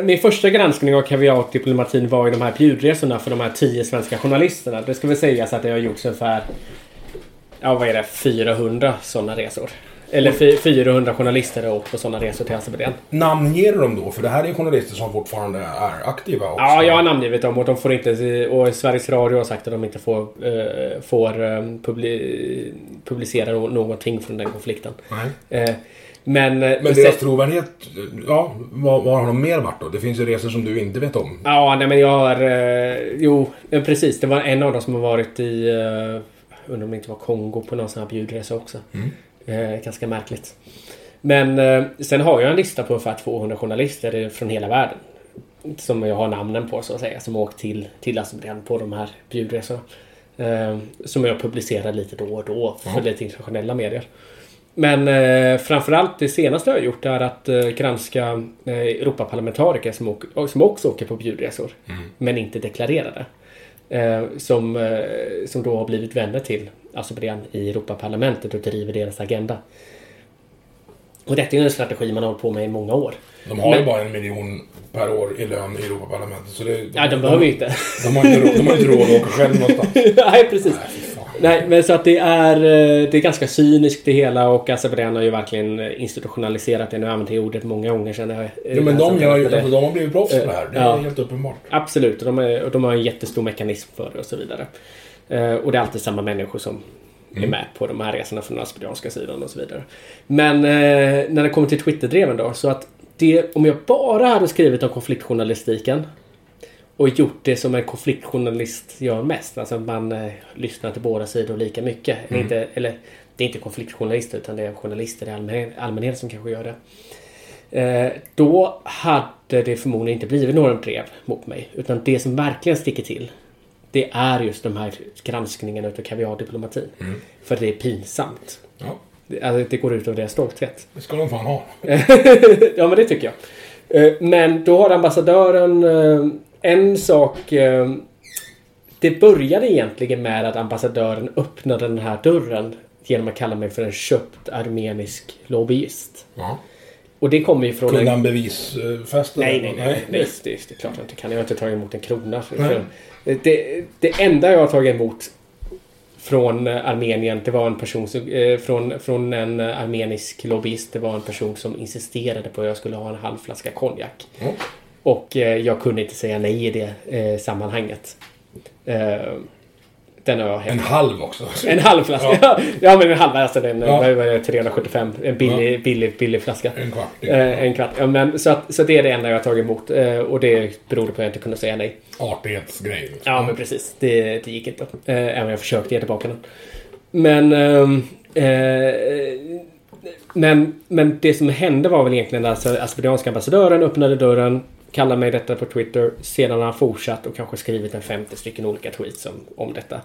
min första granskning av kaviardiplomatin var ju de här bjudresorna för de här tio svenska journalisterna. Det ska väl sägas att det har gjorts ungefär Ja vad är det? 400 sådana resor. Eller fy- 400 journalister har åkt på sådana resor till Azerbajdzjan. Namnger dem då? För det här är journalister som fortfarande är aktiva också. Ja, jag har namngivit dem och de får inte... Och Sveriges Radio har sagt att de inte får, eh, får eh, publi, publicera någonting från den konflikten. Nej. Eh, men... eh, Men deras trovärdighet, ja, var, har de mer varit då? Det finns ju resor som du inte vet om. Ja, nej men jag har... Eh, jo, precis. Det var en av dem som har varit i... Eh, undrar om det inte var Kongo på någon sån här bjudresa också. Eh, ganska märkligt. Men eh, sen har jag en lista på ungefär 200 journalister från hela världen. Som jag har namnen på så att säga. Som åkt till, till Azerbajdzjan på de här bjudresorna. Eh, som jag publicerar lite då och då för lite internationella medier. Men eh, framförallt det senaste jag har gjort är att eh, granska eh, Europaparlamentariker som, åker, som också åker på bjudresor. Men inte deklarerade. Eh, som, eh, som då har blivit vänner till Azerbajdzjan i Europaparlamentet och driver deras agenda. Och detta är ju en strategi man har hållit på med i många år. De har ju Men- bara en miljon per år i lön i Europaparlamentet. Så det, de, Ja, de behöver ju inte. De har inte råd, de har inte råd att åka själv någonstans. <laughs> Nej, precis. Nej. Nej, men så att det är, eh, det är ganska cyniskt det hela och Azerbajdzjan har ju verkligen eh, institutionaliserat det. Nu använder jag ordet många gånger sedan. jag- Ja, men de, gör det- alltså, de har blivit proffs på det här. Det är Ja. helt uppenbart. Absolut, och de, är, de har en jättestor mekanism för det och så vidare. Eh, och det är alltid samma människor som är med på de här resorna från den azerbajdzjanska sidan och så vidare. Men eh, när det kommer till Twitterdreven då, så att det, om jag bara hade skrivit om konfliktjournalistiken och gjort det som en konfliktjournalist gör mest. Alltså man eh, lyssnar till båda sidor lika mycket. Eller, inte, eller det är inte konfliktjournalister utan det är journalister i allmänhet, allmänhet som kanske gör det. Eh, då hade det förmodligen inte blivit några brev mot mig. Utan det som verkligen sticker till. Det är just de här granskningarna utav kaviardiplomatin. För det är pinsamt. Ja, Det, alltså, det går ut över deras stolthet. <laughs> det ska de fan ha. ja, men det tycker jag. Eh, Men då har ambassadören eh, en sak. eh, Det började egentligen med att ambassadören öppnade den här dörren genom att kalla mig för en köpt armenisk lobbyist. Ja. Och det kommer ju från... Kunde en- han bevisfästa Nej, det? nej, nej. nej det, det är klart jag inte kan. Jag har inte tagit emot en krona. Nej. Det, det enda jag har tagit emot från eh, Armenien. Det var en person som, eh, från, från en eh, armenisk lobbyist. Det var en person som insisterade på att jag skulle ha en halv flaska konjak. Mm. Och eh, jag kunde inte säga nej i det eh, sammanhanget. Eh, den har jag En hämtat. halv också. En halv flaska. Ja, <laughs> ja men en halv. Alltså den Ja. vad var det, 375. En billig, billig, billig flaska. En kvart. Eh, en kvart. Ja, men, så, att, så det är det enda jag har tagit emot. Och det berodde på att jag inte kunde säga nej. Artighetsgrej. liksom. Ja, men precis. Det, det gick inte. Även om jag försökte ge tillbaka den. Men... ehm, eh, men, men det som hände var väl egentligen att alltså, Asperianska ambassadören öppnade dörren, kallade mig detta på Twitter. Sedan har han fortsatt och kanske skrivit en 50 stycken olika tweets om, om detta.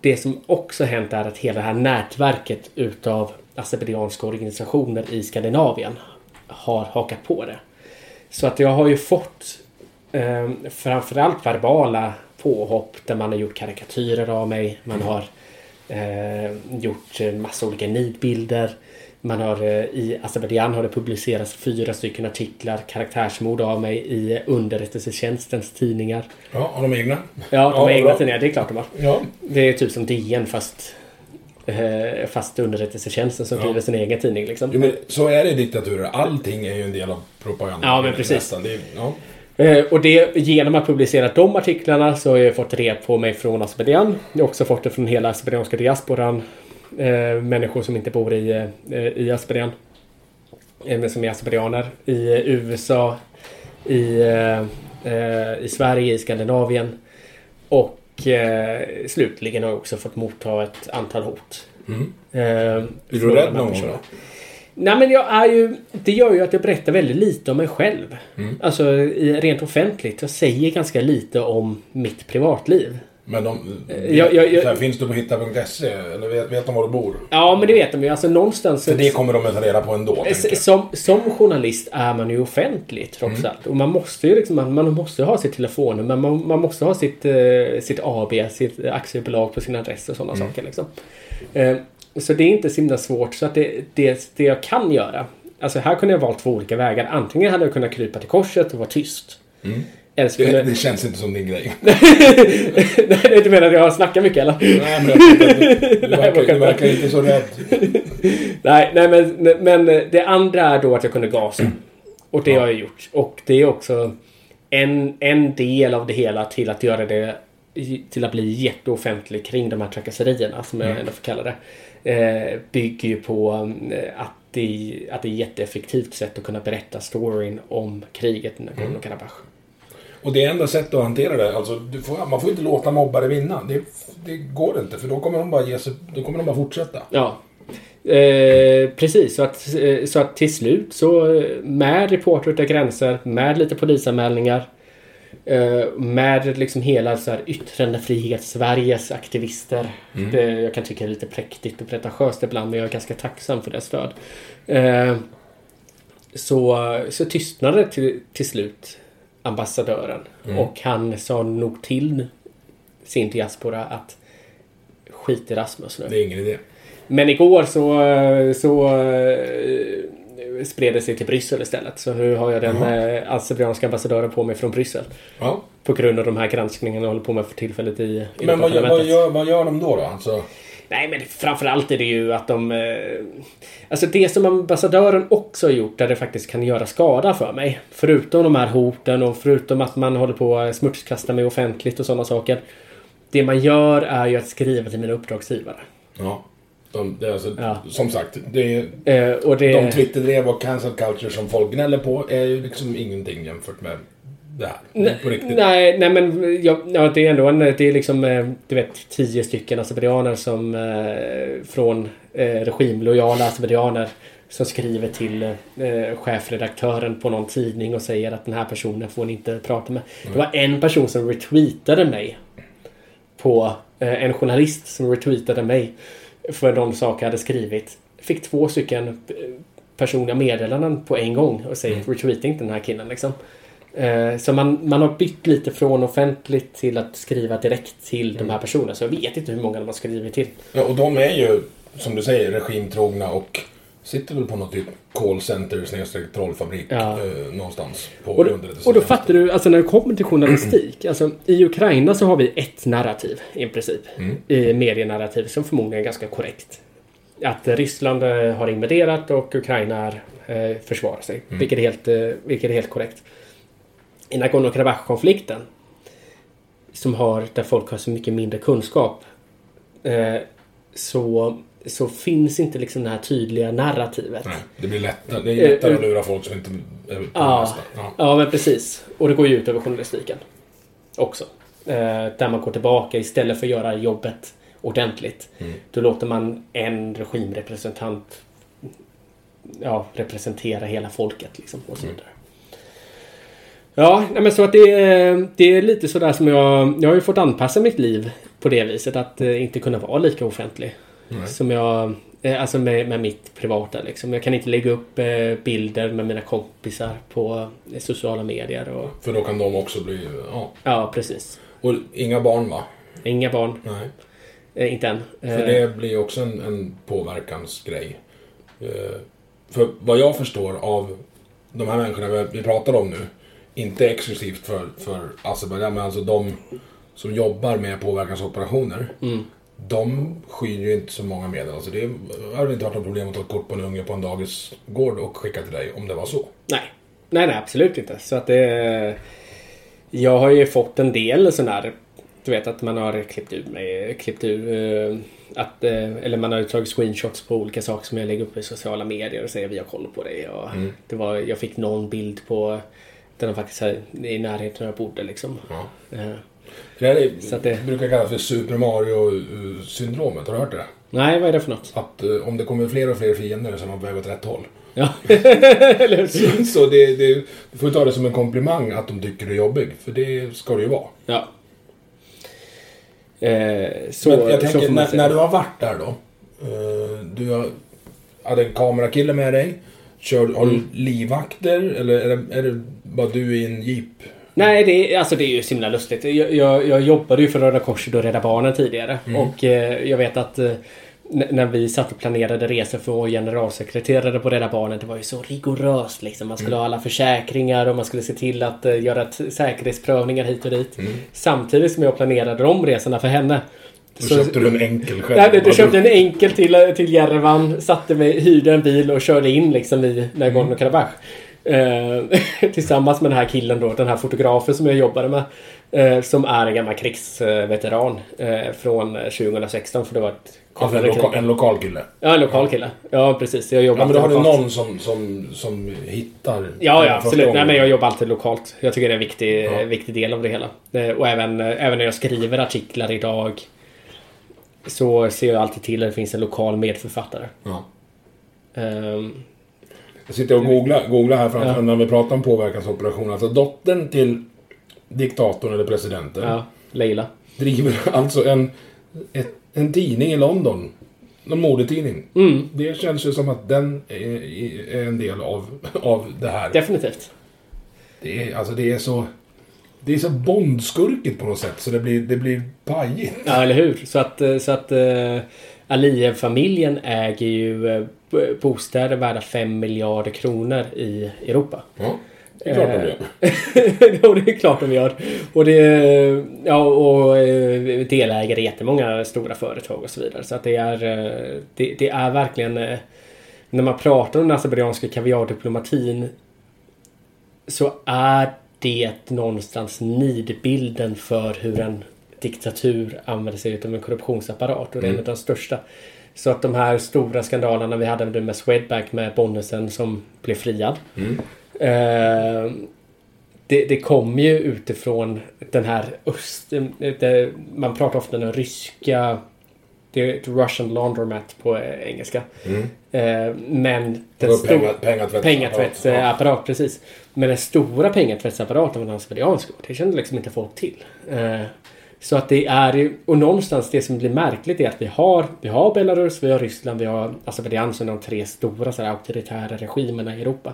Det som också hänt är att hela det här nätverket utav azerbajdzjanska organisationer i Skandinavien har hakat på det. Så att jag har ju fått eh, framförallt verbala påhopp där man har gjort karikatyrer av mig. Man har eh, gjort massa olika nidbilder. Man har eh, i Azerbajdzjan har det publicerats fyra stycken artiklar, karaktärsmord av mig i underrättelsetjänstens tidningar. Ja, har de egna? Ja, de har Ja, egna bra. tidningar, det är klart de har. Ja. Det är typ som DN fast eh, fast underrättelsetjänsten som driver sin egen tidning liksom. Jo, men så är det i diktaturer. Allting är ju en del av propagandan. Ja, men precis. Är, ja. Eh, och det, genom att publicera de artiklarna så har jag fått rep på mig från Azerbajdzjan. Jag har också fått det från hela azerbajdzjanska diasporan. Eh, människor som inte bor i, eh, i Azerbajdzjan. Eh, men som är azerbajdzjaner. I eh, USA. I, eh, I Sverige, i Skandinavien. Och slutligen har jag också fått motta ett antal hot. Eh, Är du rädd någon gång? Nej men jag är ju... Det gör ju att jag berättar väldigt lite om mig själv. Mm. Alltså rent offentligt. Jag säger ganska lite om mitt privatliv. Men de... jag- jag- jag- här, finns du på hitta.se? Eller vet, vet de var du bor? Ja men det vet de ju. Alltså någonstans... För det kommer de att ta reda på ändå. Som, som journalist är man ju offentlig trots Mm. allt. Och man måste ju liksom, man, man måste ha sitt telefonnummer, man, man måste ha sitt, eh, sitt AB, sitt aktiebolag på sin adress och sådana Mm. saker. Liksom. Eh, så det är inte så himla svårt. Så att det, det, det jag kan göra. Alltså här kunde jag valt två olika vägar. Antingen hade jag kunnat krypa till korset och vara tyst. Så Det, det känns inte som din grej. <laughs> Nej, du menar att jag snackar mycket eller? Nej, men du, du, <laughs> verkar, du verkar inte så rädd. Nej, nej men, men det andra är då att jag kunde gasa. Och det har jag gjort. Och det är också en, en del av det hela till att göra det till att bli jätteoffentlig kring de här trakasserierna som jag ändå får kalla det. Eh, bygger ju på eh, att det, att det är ett jätteeffektivt sätt att kunna berätta storyn om kriget i Nagorno-Karabach. Och det är enda sättet att hantera det. Alltså, får, man får inte låta mobbare vinna. Det, det går inte, för då kommer de bara ge sig, då kommer de bara fortsätta. Ja. Eh, precis, så att, eh, så att till slut så eh, med Reporter utan gränser, med lite polisanmälningar, eh, med liksom hela så här yttrandefrihet-Sveriges aktivister. Det, jag kan tycka det är lite präktigt och pretentiöst ibland, men jag är ganska tacksam för deras stöd. Eh, så, så tystnade till, till slut ambassadören och han sa nog till sin diaspora att skit i Rasmus nu. Det är ingen idé. Men igår så, så eh, spred det sig till Bryssel istället. Så nu har jag den eh, azerbajdzjanska ambassadören på mig från Bryssel. Ja. På grund av de här granskningarna jag håller på med för tillfället i, Men vad, gör- vad, gör, vad gör de då? då? Alltså, Nej men framförallt är det ju att de... Eh, alltså det som ambassadören också har gjort där det faktiskt kan göra skada för mig. Förutom de här hoten och förutom att man håller på att smutskasta mig offentligt och sådana saker. Det man gör är ju att skriva till mina uppdragsgivare. ja. De, det är alltså, Ja. Som sagt, det Eh, och det... de Twitterdrev och cancel culture som folk gnäller på är ju liksom ingenting jämfört med det här. På riktigt. Nej, nej men ja, ja, det är ändå en, det är liksom eh, du vet tio stycken azerbajdzjaner som eh, från eh, regimlojala azerbajdzjaner som skriver till eh, chefredaktören på någon tidning och säger att den här personen får ni inte prata med. Det var en person som retweetade mig på eh, en journalist som retweetade mig för de saker jag hade skrivit. Fick två stycken personliga meddelanden på en gång och säger retweeta inte den här killen liksom. Eh, Så man, man har bytt lite från offentligt till att skriva direkt till de här personerna. Så jag vet inte hur många de har skrivit till. Ja, och de är ju, som du säger, regimtrogna och sitter väl på något typ callcenter snedstreck trollfabrik Ja. eh, någonstans på Och, och då fattar du, alltså när det kommer till journalistik. <clears throat> Alltså i Ukraina så har vi ett narrativ i princip. I medienarrativ som förmodligen är ganska korrekt. Att Ryssland eh, har invaderat och Ukraina eh, försvarar sig. Vilket, är helt, eh, vilket är helt korrekt. I Nagorno-Karabach-konflikten som har, där folk har så mycket mindre kunskap. Eh, så, så finns inte liksom det här tydliga narrativet. Nej, det blir lättare, det är lättare Eh, att lura folk som inte är på Ja. Ja. ja, men precis. Och det går ju ut över journalistiken. Också. Eh, där man går tillbaka istället för att göra jobbet ordentligt. Då låter man en regimrepresentant ja, representera hela folket liksom och så vidare. Ja, men så att det, är- det är lite sådär som jag... Jag har ju fått anpassa mitt liv på det viset att eh, inte kunna vara lika offentlig. Som jag... eh, Alltså med, med mitt privata liksom. Jag kan inte lägga upp eh, bilder med mina kompisar på eh, sociala medier och... För då kan de också bli... Ja. Ja, precis. Och inga barn va? Inga barn. Nej. Eh, inte än. För Eh, det blir också en, en påverkansgrej. Eh, för vad jag förstår av de här människorna vi pratar om nu. Inte exklusivt för, för Azerbajdzjan, men alltså de som jobbar med påverkansoperationer. De skyr ju inte så många medel. Alltså det hade inte varit något problem att ta ett kort på en unge på en dagisgård och skicka till dig om det var så. Nej. Nej, nej, absolut inte. Så att det... Jag har ju fått en del sån här... Du vet att man har klippt ur mig, klippt ur... eh, Att, eh, eller man har tagit screenshots på olika saker som jag lägger upp i sociala medier och säger vi har koll på det. Och det var, jag fick någon bild på den var faktiskt här i närheten där jag bodde liksom. Ja. Eh, Det här är, Så att det- brukar kallas för Super Mario-syndromet. Har du hört det? Nej, vad är det för något? Att eh, om det kommer fler och fler fiender så är man på väg åt rätt håll. Ja, <laughs> eller? Så det, det, du får ta det som en komplimang att de tycker du är jobbig. För det ska det ju vara. Ja. Eh, så, Men jag tänker, när, när du har varit där då. Eh, du har, hade en kamerakille med dig. Kör, har Mm. du livvakter? Eller är det, är det bara du i en jeep? Nej, det är, alltså det är ju så himla lustigt. Jag, jag, jag jobbade ju för Röda Korset och Rädda Barnen tidigare. Och eh, jag vet att eh, när vi satt och planerade resor för vår generalsekreterare på Rädda Barnen. Det var ju så rigoröst liksom. Man skulle ha alla försäkringar och man skulle se till att eh, göra säkerhetsprövningar hit och dit. Samtidigt som jag planerade de resorna för henne. Då köpte du en enkel själv. Nej, du köpte en enkel till, till Jerevan, satte mig, hyrde en bil och körde in liksom i Nagorno-Karabach. Eh, <laughs> tillsammans med den här killen då, den här fotografen som jag jobbade med. Eh, som är en gammal krigsveteran eh, från 2016 för det var ett Alltså en, loka, en lokal kille. Ja, en lokal kille. Ja, precis. Jag jobbar Ja, men då har du någon som, som, som hittar... Ja, ja absolut. Nej, men jag jobbar alltid lokalt. Jag tycker det är en viktig, Ja. viktig del av det hela. Eh, Och även, eh, även när jag skriver artiklar idag så ser jag alltid till att det finns en lokal medförfattare. Ja. Ehm, Jag sitter och googlar, googlar här framför Ja. när vi pratar om påverkansoperationer. Alltså dottern till diktatorn eller presidenten ja, Leila. driver <laughs> alltså en, ett, en tidning i London. En modetidning. Mm. Det känns ju som att den är, är en del av, av det här. Definitivt. Det är, alltså det är så... Det är så bondskurkigt på något sätt så det blir, det blir pajigt. Ja, eller hur? Så att, eh, så att uh, Aliyev-familjen äger ju eh, b- bostäder värda 5 miljarder kronor i Europa. Ja, det är klart de gör. <laughs> ja, det är klart de gör. Och det... Ja, och eh, delägare i jättemånga stora företag och så vidare. Så att det är... eh, Det, det är verkligen... eh, När man pratar om den azerbajdzjanska kaviardiplomatin så är det någonstans nidbilden för hur en diktatur använder sig av en korruptionsapparat. Och det är en av de största. Så att de här stora skandalerna vi hade med Swedbank med Bonnesen som blev friad. Eh, det, det kommer ju utifrån den här öst... Det, man pratar ofta om den ryska... Det är ett Russian laundromat på eh, engelska. Eh, men den stor- penga- pengatvättsapparat. pengatvättsapparat, precis. Men den stora pengatvättsapparaten var den azerbajdzjanska. Det kände liksom inte folk till. Eh, så att det är och någonstans det som blir märkligt är att vi har, vi har Belarus, vi har Ryssland, vi har Azerbajdzjan som de tre stora så här, auktoritära regimerna i Europa.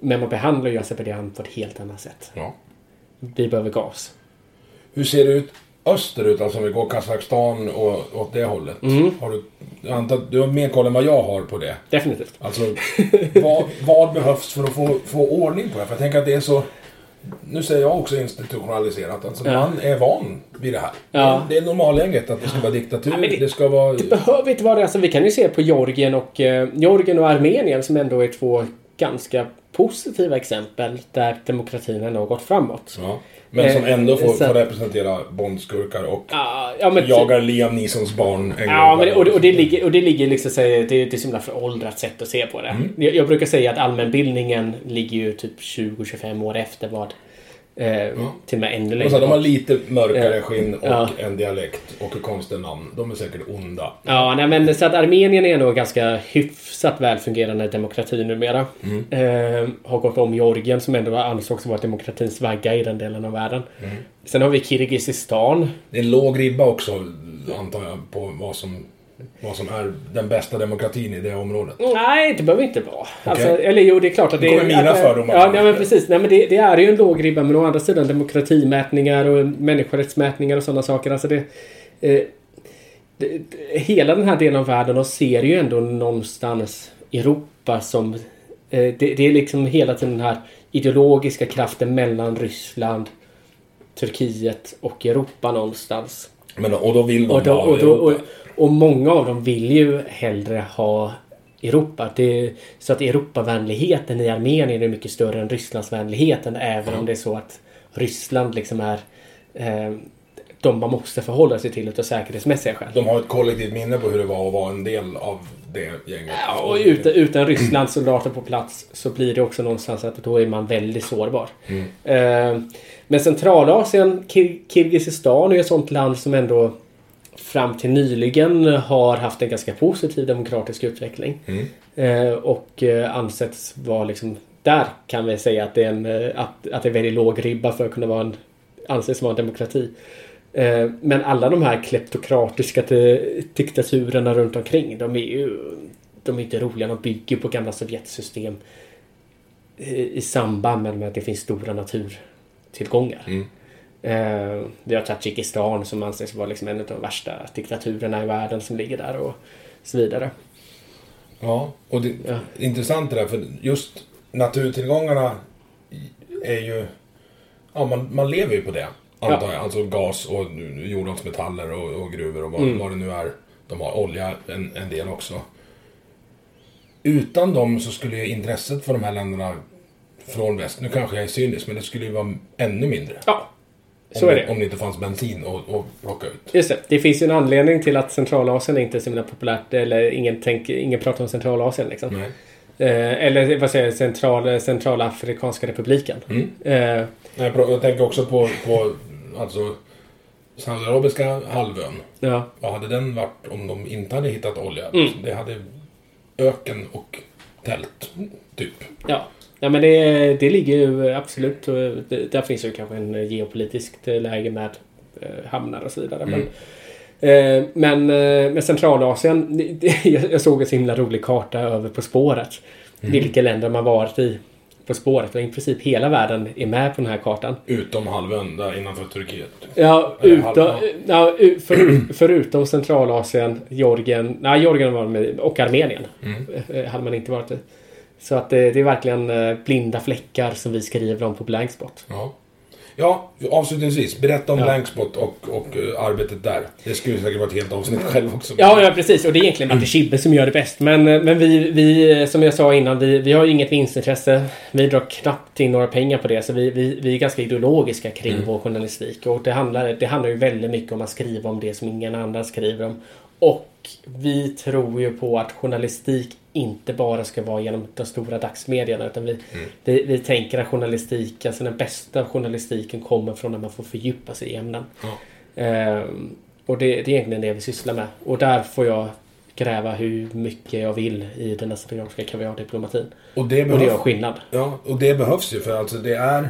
Men man behandlar ju Azerbajdzjan på ett helt annat sätt. Ja. Vi behöver gas. Hur ser det ut österut, alltså om vi går Kazakstan och åt det hållet. Mm. Har du, jag antar att du har mer koll än vad jag har på det. Definitivt. Alltså, vad, vad behövs för att få, få ordning på det? För jag tänker att det är så... Nu säger jag också institutionaliserat. Alltså, Ja. man är van vid det här. Ja. Det är normalläget att det ska vara diktatur. men det- det, ska vara... Det behöver inte vara det. Alltså, vi kan ju se på Georgien och, eh, Georgien och Armenien som ändå är två ganska positiva exempel där demokratin ändå har gått framåt. Ja. Men som Eh, ändå får, så- får representera bondskurkar och Ja, ja, men, jagar Liam Neesons barn en Ja, gång men, och, och det ligger, och det ligger liksom, så, det, det är så himla föråldrat sätt att se på det. Mm. Jag, jag brukar säga att allmänbildningen ligger ju typ 20-25 år efter vad eh, till och med ännu längre. så, de har lite mörkare skinn och Ja. en dialekt och konstiga namn. De är säkert onda. Ja, nej, men så att Armenien är nog ganska hyfsat välfungerande demokrati numera. Mm. Eh, har gått om Georgien som ändå ansågs vara demokratins vagga i den delen av världen. Mm. Sen har vi Kirgizistan. Det är en låg ribba också, antar jag, på vad som, vad som är den bästa demokratin i det området. Nej, det behöver inte vara. Alltså, eller jo, det är klart att Nu det är... mina fördomar. Ja, nej, men precis. Nej, men det, det är ju en låg ribba, men å andra sidan demokratimätningar och människorättsmätningar och sådana saker. Alltså det, eh, det, det, hela den här delen av världen och ser ju ändå någonstans Europa som... Eh, det, det är liksom hela tiden den här ideologiska kraften mellan Ryssland, Turkiet och Europa någonstans. Men, och då vill de Och, då, ha och, då, Europa. och många av dem vill ju hellre ha Europa. Det, så att Europavänligheten i Armenien är mycket större än Rysslandsvänligheten. Även om det är så att Ryssland liksom är eh, de man måste förhålla sig till utav säkerhetsmässiga skäl. De har ett kollektivt minne på hur det var att vara en del av det gänget. Ja, och utan, utan Rysslands soldater på plats så blir det också någonstans att då är man väldigt sårbar. Eh, men Centralasien, Kir- Kirgizistan är ett sånt land som ändå fram till nyligen har haft en ganska positiv demokratisk utveckling. Eh, och eh, ansetts vara liksom där kan vi säga att det är en eh, att, att det är väldigt låg ribba för att kunna vara en anses vara en demokrati. Men alla de här kleptokratiska di- diktaturerna runt omkring de är ju de är inte roliga. De bygger på gamla Sovjetsystem i samband med att det finns stora naturtillgångar. Eh, vi har Tadzjikistan som anses vara liksom en av de värsta diktaturerna i världen som ligger där och så vidare. Ja, och det Ja. intressant det där, för just naturtillgångarna är ju... Ja, man, man lever ju på det, antar Ja. jag. Alltså gas och jordartsmetaller och, och gruvor och vad, Mm. vad det nu är. De har olja en, en del också. Utan dem så skulle ju intresset för de här länderna från väst, nu kanske jag är cynisk, men det skulle ju vara ännu mindre. Ja, så om, är det. Om det inte fanns bensin att plocka ut. Just det. Det finns ju en anledning till att Centralasien inte är så himla populärt. Eller ingen, tänk, ingen pratar om Centralasien liksom. Nej. Eh, eller vad säger jag? Central, Centralafrikanska republiken. Mm. Eh, Jag, jag tänker också på, på alltså, Saudiarabiska halvön. ja. Vad hade den varit om de inte hade hittat olja? Mm. Det hade öken och tält, typ. Ja. Ja men det, det ligger ju absolut. och det- Där finns ju kanske en geopolitiskt läge med eh, hamnar och så vidare. Men, eh, men eh, med Centralasien. det- Jag såg en så himla rolig karta över På spåret. Vilka länder man varit i På spåret. Och i princip hela världen är med på den här kartan. Utom halvön där innanför Turkiet. Ja, utom, ja, för, förutom Centralasien, Georgien, nej Georgien var med och Armenien. Eh, Hade man inte varit i. Så att det, det är verkligen eh, blinda fläckar som vi skriver om på Blankspot. Ja. Ja, avslutningsvis. Berätta om Ja. Blankspot och, och eh, arbetet där. Det skulle säkert vara ett helt avsnitt själv också. Ja, ja precis. Och det är egentligen Matte Schibbe som gör det bäst. Men, eh, men vi, vi, eh, som jag sa innan, vi, vi har ju inget vinstintresse. Vi drar knappt in några pengar på det. Så vi, vi, vi är ganska ideologiska kring vår journalistik. Och det handlar, det handlar ju väldigt mycket om att skriva om det som ingen annan skriver om. Och vi tror ju på att journalistik inte bara ska vara genom de stora dagsmedierna. Utan vi, vi, vi tänker att journalistik, alltså den bästa journalistiken kommer från när man får fördjupa sig i ämnen. Ehm, och det, det är egentligen det vi sysslar med. Och där får jag gräva hur mycket jag vill i den östeuropeiska kaviardiplomatin. Och det, Och det behövs, gör skillnad. ja, och det behövs ju för alltså det är...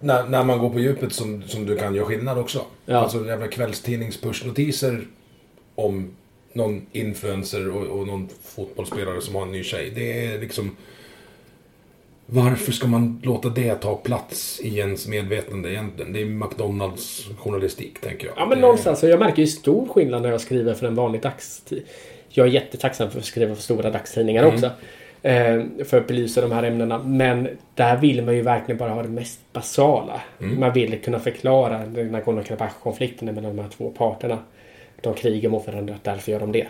När, när man går på djupet som, som du kan göra skillnad också. Ja. Alltså jävla kvällstidnings-pushnotiser om någon influencer och, och någon fotbollsspelare som har en ny tjej. Det är liksom... Varför ska man låta det ta plats i ens medvetande egentligen? Det är McDonalds journalistik, tänker jag. Ja, men det... någonstans. Jag märker ju stor skillnad när jag skriver för en vanlig dagstidning. Jag är jättetacksam för att skriva för stora dagstidningar Mm. också. Eh, för att belysa de här ämnena. Men där vill man ju verkligen bara ha det mest basala. Mm. Man vill kunna förklara den Nagorno-Karabach-konflikten mellan de här två parterna. De krigar mot varandra, därför gör de det.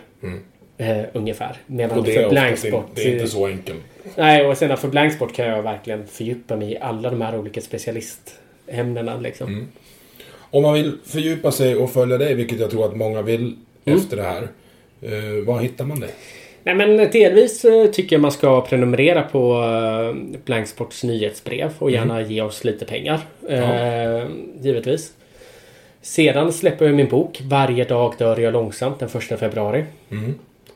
Eh, ungefär. Medan Mm. Och det för blanksport... det är inte så enkelt. Nej, och sen för blanksport kan jag verkligen fördjupa mig i alla de här olika specialistämnena. Liksom. Mm. Om man vill fördjupa sig och följa dig, vilket jag tror att många vill Mm. efter det här. Eh, var hittar man dig? Nej men delvis eh, tycker jag man ska prenumerera på eh, Blanksports nyhetsbrev och gärna ge oss lite pengar. Eh, givetvis. Sedan släpper jag min bok Varje dag dör jag långsamt den 1 februari.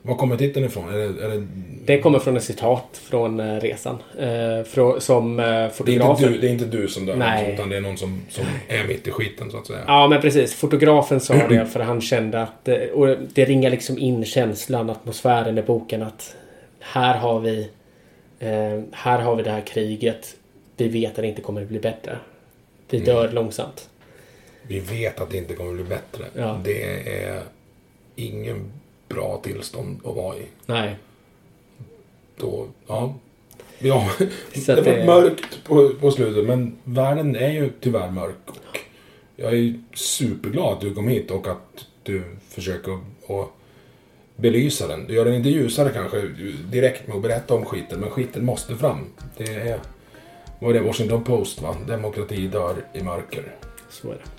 Var kommer titeln ifrån? Är det, är det, Det kommer från ett citat från eh, resan. Eh, frå, som eh, det, är fotografen... du, det är inte du som dör, Nej. utan det är någon som, som är mitt i skiten, så att säga. Ja men precis. Fotografen sa det <clears throat> för han kände att... Och det ringar liksom in känslan, atmosfären i boken att här har vi... Eh, här har vi det här kriget. Vi vet att det inte kommer att bli bättre. Vi dör långsamt. Vi vet att det inte kommer bli bättre. Ja. Det är ingen bra tillstånd att vara i. Nej. Då, ja. Ja, det var det- mörkt på, på slutet, men världen är ju tyvärr mörk. Och jag är superglad att du kom hit och att du försöker att belysa den. Du gör den inte ljusare kanske direkt med att berätta om skiten, men skiten måste fram. Det är, vad är det, Washington Post va? Demokrati dör i mörker. Så är det.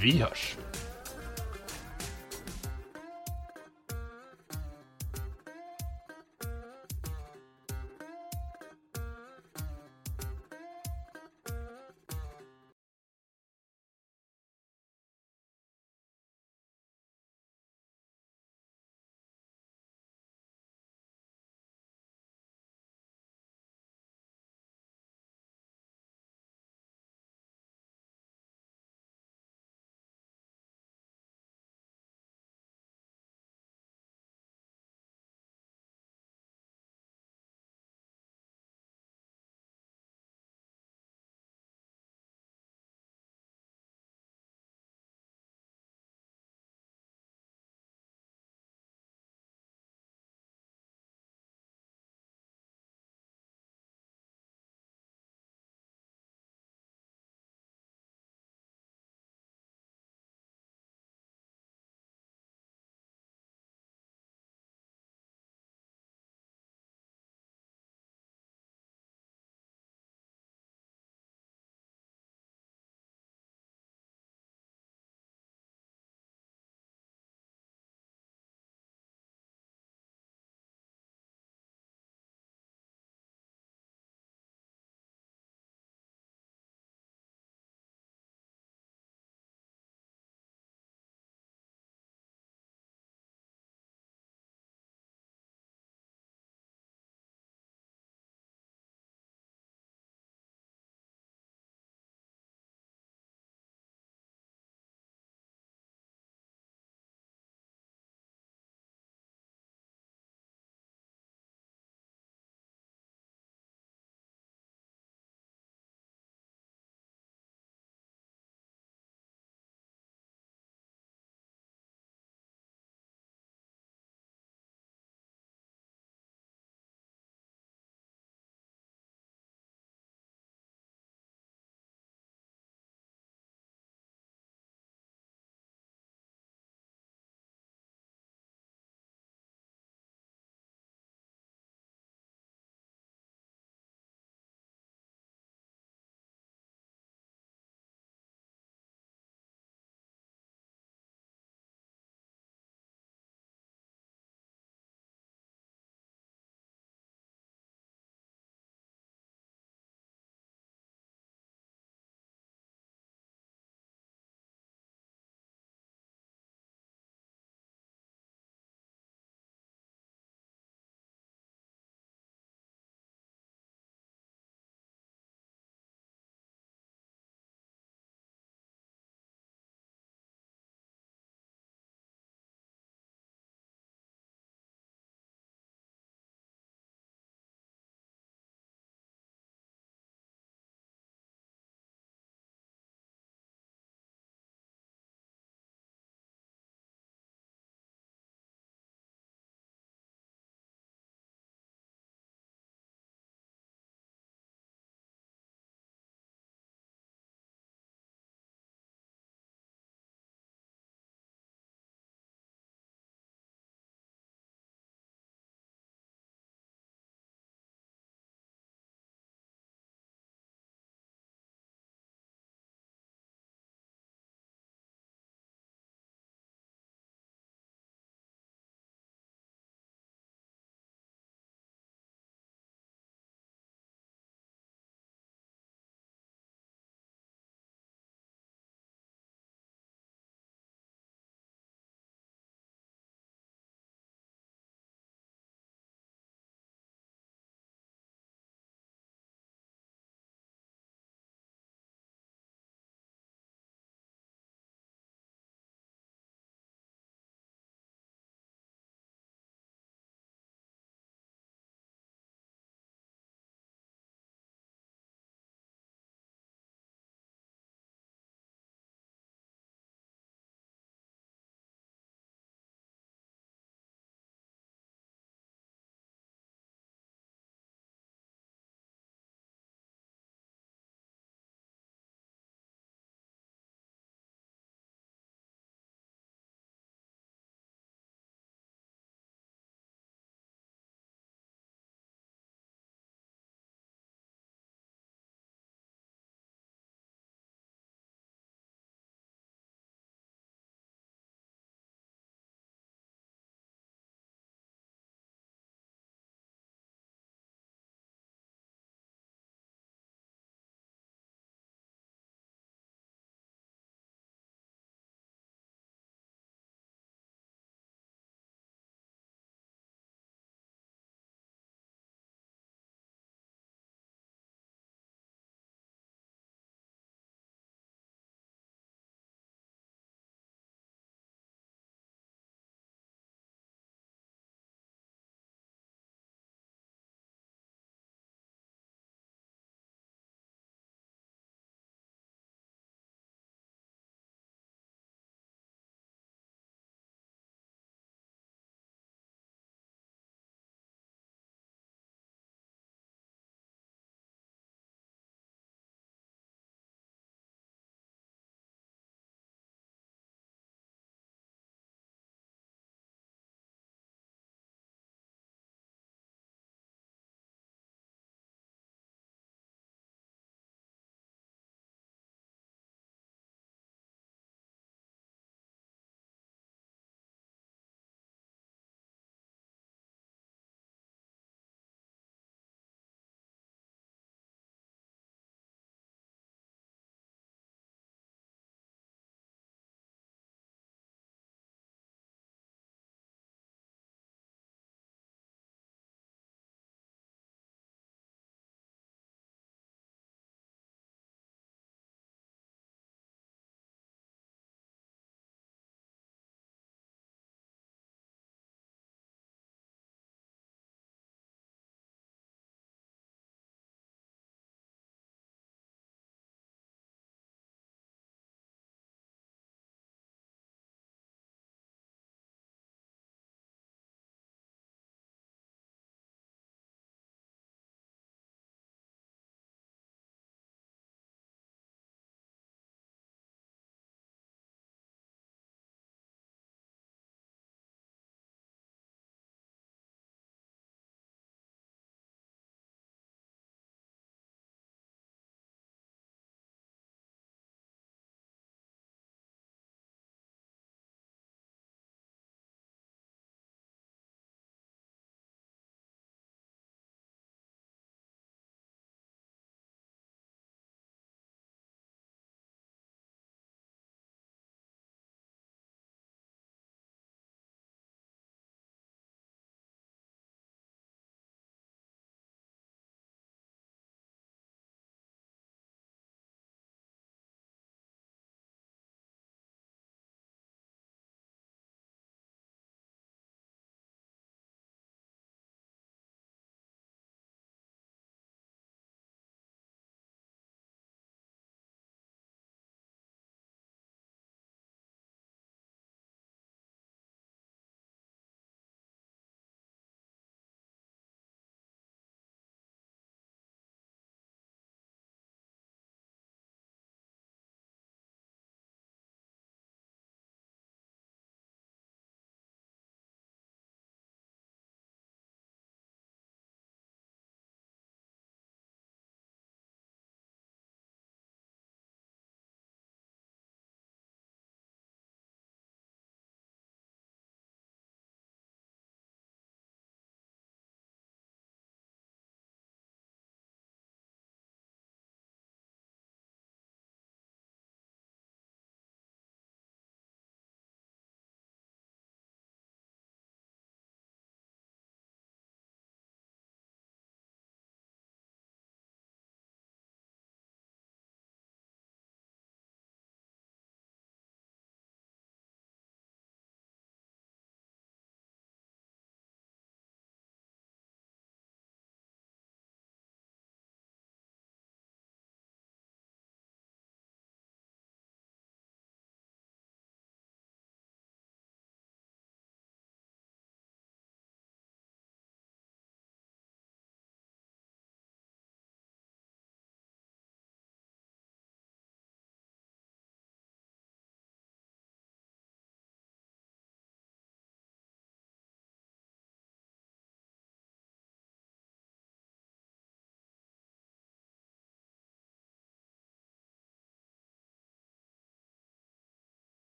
Vi hörs!